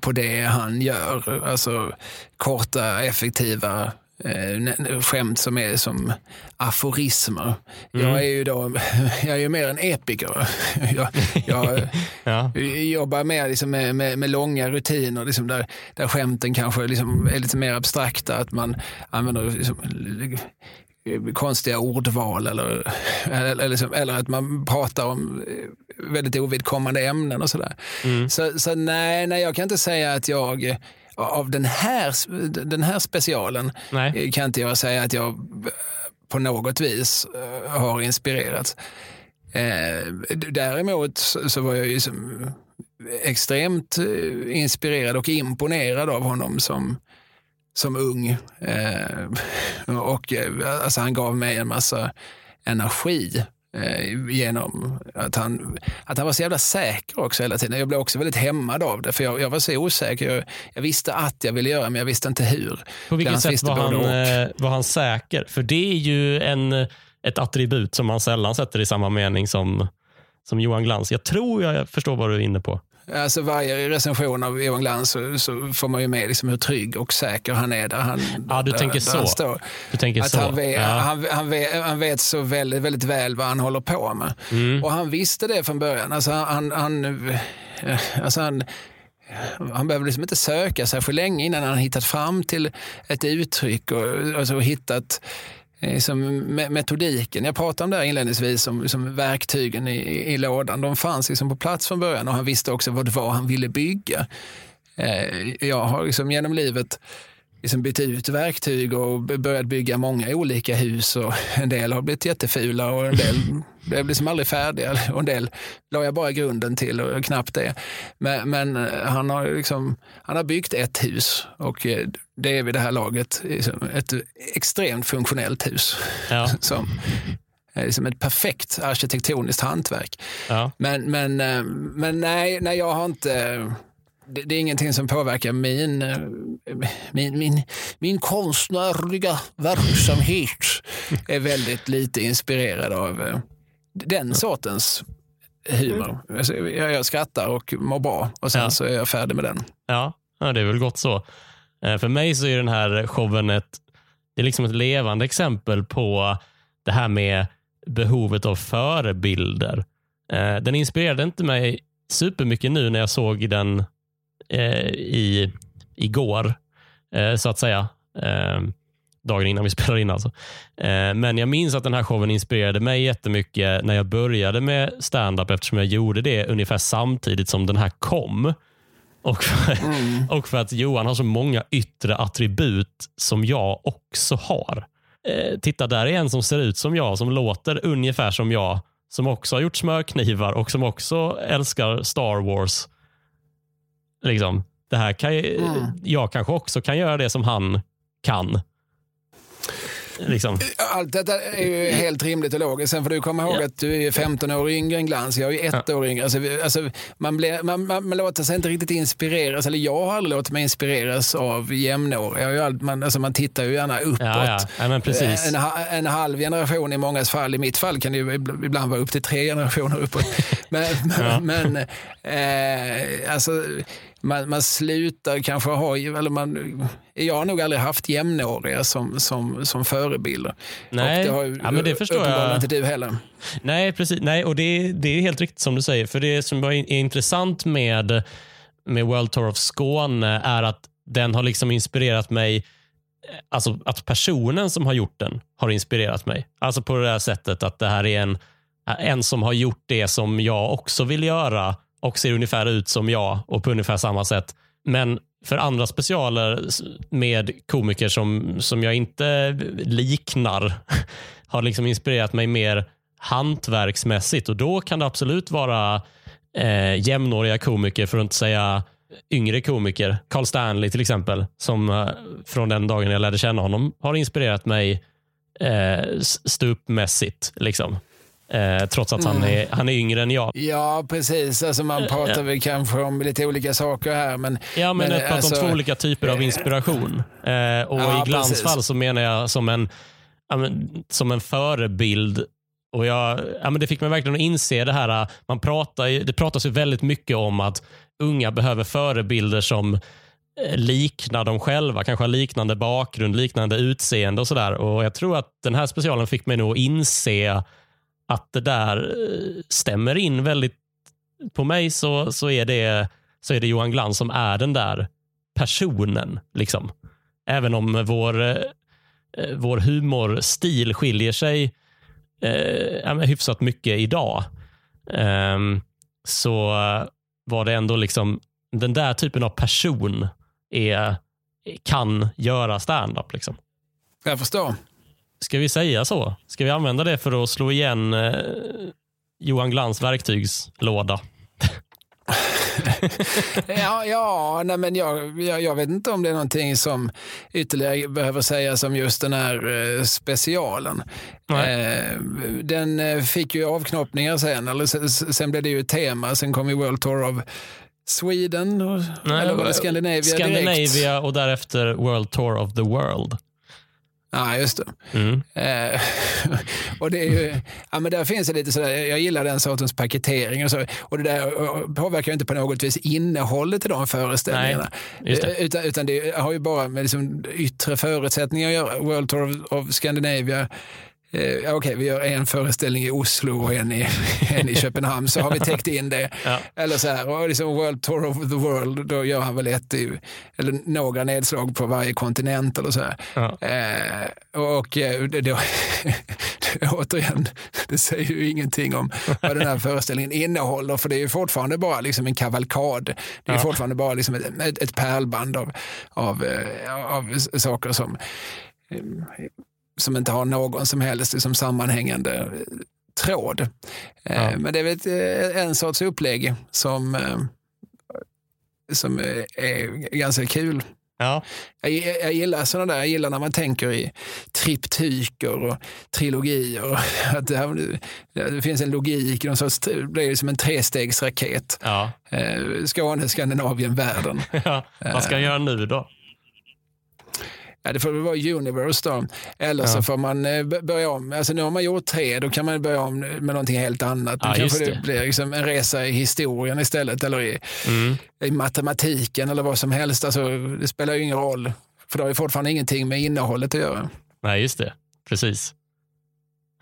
på det han gör. Alltså korta, effektiva eh, skämt som är som aforismer. Mm. Jag är ju då, jag är ju mer en epiker. Jag, jag ja. jobbar mer liksom med, med, med, långa rutiner liksom där, där skämten kanske liksom är lite mer abstrakta. Att man använder liksom, konstiga ordval eller, eller, liksom, eller, att man pratar om väldigt ovidkommande ämnen och sådär. Mm. Så, så nej, nej, jag kan inte säga att jag av den här, den här specialen Nej. kan inte jag säga att jag på något vis eh, har inspirerats. Eh, däremot så var jag ju extremt eh, inspirerad och imponerad av honom som, som ung. och alltså, han gav mig en massa energi Eh, genom att han, att han var så jävla säker också hela tiden. Jag blev också väldigt hämmad av det, för jag, jag var så osäker. Jag, jag, visste att jag ville göra, men jag visste inte hur. På vilket sätt var han, eh, var han säker? För det är ju en, ett attribut som man sällan sätter i samma mening som, som Johan Glans. Jag tror jag förstår vad du är inne på. Alltså varje recension av Johan Glans så, så, får man ju med liksom hur trygg och säker han är där han, ja, du tänker där, så. Där Du tänker att så. Han vet, ja. han, han, vet, han vet så väldigt, väldigt väl vad han håller på med. Mm. Och han visste det från början. Alltså han, han, alltså han, han behöver liksom inte söka sig för länge innan han hittat fram till ett uttryck och alltså hittat liksom metodiken. Jag pratade om det här inledningsvis, som, som verktygen i, i lådan. De fanns liksom på plats från början och han visste också vad det var han ville bygga. Eh, jag har liksom genom livet liksom bytt ut verktyg och börjat bygga många olika hus. Och en del har blivit jättefula och en del blev liksom aldrig färdiga. Och en del la jag bara grunden till och knappt det. Men, men han, har liksom, han har byggt ett hus och eh, det är vid det här laget liksom ett extremt funktionellt hus. Ja. Som, är liksom ett perfekt arkitektoniskt hantverk. Ja. Men, men, eh, men nej, nej, jag har inte det, det, är ingenting som påverkar min, eh, min, min, min konstnärliga verksamhet. är väldigt lite inspirerad av eh, den sortens humor. Alltså, jag, jag skrattar och mår bra och sen Ja. så är jag färdig med den. Ja, ja, det är väl gott så. Eh, För mig så är den här showen ett, det är liksom ett levande exempel på det här med behovet av förebilder. Den inspirerade inte mig supermycket nu när jag såg den i, igår, eh, så att säga. Eh, Dagen innan vi spelade in alltså. Eh, Men jag minns att den här showen inspirerade mig jättemycket när jag började med stand-up eftersom jag gjorde det ungefär samtidigt som den här kom. Och för, och för att Johan har så många yttre attribut som jag också har. Eh, titta, där är en som ser ut som jag, som låter ungefär som jag, som också har gjort smörknivar och som också älskar Star Wars. Liksom, det här kan, Mm. Jag kanske också kan göra det som han kan. Liksom. Allt detta är ju helt rimligt och logiskt. Sen får du komma ihåg Ja. att du är 15 år yngre än Glans. Jag är ju ett år yngre. Alltså, alltså, man, blir, man, man, man låter sig inte riktigt inspireras, eller jag har aldrig låtit mig inspireras av jämnåriga. Man, alltså, man tittar ju gärna uppåt. Ja, ja. ja, men precis. En, en halv generation i mångas fall. I mitt fall kan det ju ibl- ibland vara upp till tre generationer uppåt. Men, Ja. men eh, alltså, man, man slutar kanske ha, eller man, jag har nog aldrig haft jämnåriga som, som, som förebilder. Nej, Och det har ja, men det förstår jag. inte du heller. Nej, precis. Nej, och det, det är helt riktigt som du säger. För Det som är intressant med, med World Tour of Skåne är att den har liksom inspirerat mig. eh, Alltså att personen som har gjort den har inspirerat mig. Alltså på det här sättet att det här är en, en som har gjort det som jag också vill göra och ser ungefär ut som jag och på ungefär samma sätt. Men för andra specialer med komiker som, som jag inte liknar har liksom inspirerat mig mer hantverksmässigt och då kan det absolut vara eh, jämnåriga komiker, för att inte säga yngre komiker. Carl Stanley till exempel, som eh, från den dagen jag lärde känna honom har inspirerat mig eh, s- ståuppmässigt. Liksom. Eh, trots att han, är, han är yngre än jag. Ja, precis. Alltså man pratar väl kanske om lite olika saker här. Men, Ja, men, Men, alltså, om två olika typer av inspiration. Eh, och Ja, I Glans precis. fall så menar jag som en, som en förebild. Och jag, ja, men det fick mig verkligen att inse det här. Man pratar, det pratas ju väldigt mycket om att unga behöver förebilder som eh, liknar dem själva, kanske har liknande bakgrund, liknande utseende och sådär. Och Jag tror att den här specialen fick mig nog att inse att det där eh, stämmer in väldigt på mig så, så, är det, så är det Johan Glans som är den där personen. Liksom. Även om vår, eh, eh, vår humorstil skiljer sig eh, hyfsat mycket idag. eh, så var det ändå liksom den där typen av person är, kan göra standup. Liksom. jag förstår. Ska vi säga så? Ska vi använda det för att slå igen eh, Johan Glans verktygslåda? Ja, ja nej, men jag, jag, jag vet inte om det är någonting som ytterligare behöver sägas om just den här eh, specialen. Nej. Eh, den eh, fick ju avknoppningar sen, eller sen, sen blev det ju ett tema, sen kom ju World Tour of Sweden, och, eller var det Scandinavia, direkt? Scandinavia och därefter World Tour of the World. Ja, just det. Mm. Eh, och det är ju, ja, men där finns det lite sådär, jag gillar den sortens paketering och så. Och det där påverkar ju inte på något vis innehållet i de föreställningarna. just det. Eh, Utan, utan det har ju bara med liksom yttre förutsättningar att göra. World Tour of, of Scandinavia. Eh, Okej, vi gör en föreställning i Oslo och en i, en i Köpenhamn så har vi täckt in det. Ja. Eller så här, och liksom World Tour of the World, då gör han väl ett, eller några nedslag på varje kontinent eller så här. Ja. Eh, och eh, det, det, återigen, det säger ju ingenting om vad den här föreställningen innehåller, för det är ju fortfarande bara liksom en kavalkad. Det är Ja. fortfarande bara liksom ett, ett, ett pärlband av, av, eh, av saker som, som inte har någon som helst liksom sammanhängande tråd. Eh, Ja. Men det är väl ett, eh, en sorts upplägg som, eh, som är ganska kul. Ja. Jag, jag gillar sådana där, jag gillar när man tänker i triptyker och trilogier. Att det, här, det finns en logik, någon sorts, det blir som en trestegsraket. Ja. Skåne, Skandinavien, världen. ja. Vad ska jag göra nu då? Ja, det får väl vara Universe då. Eller så får man eh, börja om. Alltså nu har man gjort tre, då kan man börja om med någonting helt annat. Ja, kanske det det. blir liksom en resa i historien istället eller i, Mm. i matematiken eller vad som helst. Alltså, det spelar ju ingen roll. För det har ju fortfarande ingenting med innehållet att göra. Nej, just det. Precis.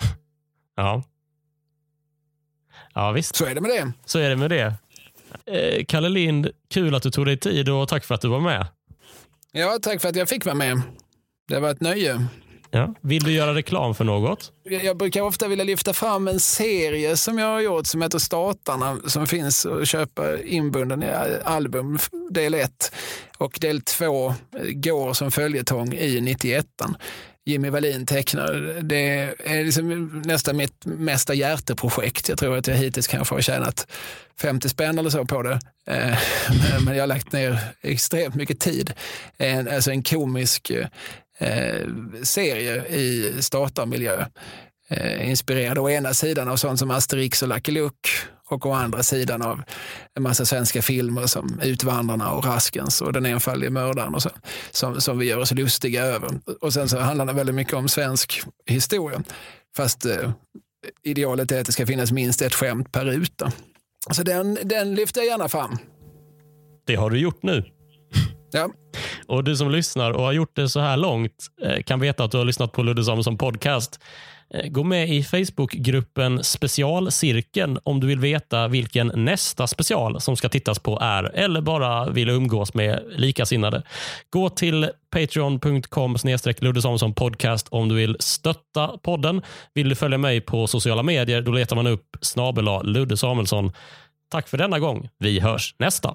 ja. Ja, visst. Så är det med det. Så är det med det. Eh, Kalle Lind, kul att du tog dig tid och tack för att du var med. Ja, tack för att jag fick vara med. Det var ett nöje. Ja. Vill du göra reklam för något? Jag brukar ofta vilja lyfta fram en serie som jag har gjort som heter Statarna som finns att köpa inbunden i album del 1 och del 2 går som följetong i 91 Jimmy Wallin tecknar. Det är liksom nästan mitt mesta hjärteprojekt. Jag tror att jag hittills kanske har tjänat 50 spänn eller så på det. Eh, men- jag har lagt ner extremt mycket tid. En, alltså en komisk eh, serie i statarmiljö. Eh, inspirerad å ena sidan av sånt som Asterix och Lucky Luke och å andra sidan av en massa svenska filmer som Utvandrarna och Raskens och Den enfaldige mördaren och så, som, som vi gör oss lustiga över. Och sen så handlar det väldigt mycket om svensk historia. Fast eh, idealet är att det ska finnas minst ett skämt per ruta. Så den, den lyfter jag gärna fram. Det har du gjort nu. Ja. Och du som lyssnar och har gjort det så här långt eh, kan veta att du har lyssnat på Ludde Samuelsson podcast. Eh, gå med i Facebookgruppen Specialcirkeln om du vill veta vilken nästa special som ska tittas på är eller bara vill umgås med likasinnade. Gå till patreon.com Ludde Samuelsson podcast om du vill stötta podden. Vill du följa mig på sociala medier då letar man upp snabel Ludde Samuelsson. Tack för denna gång. Vi hörs nästa.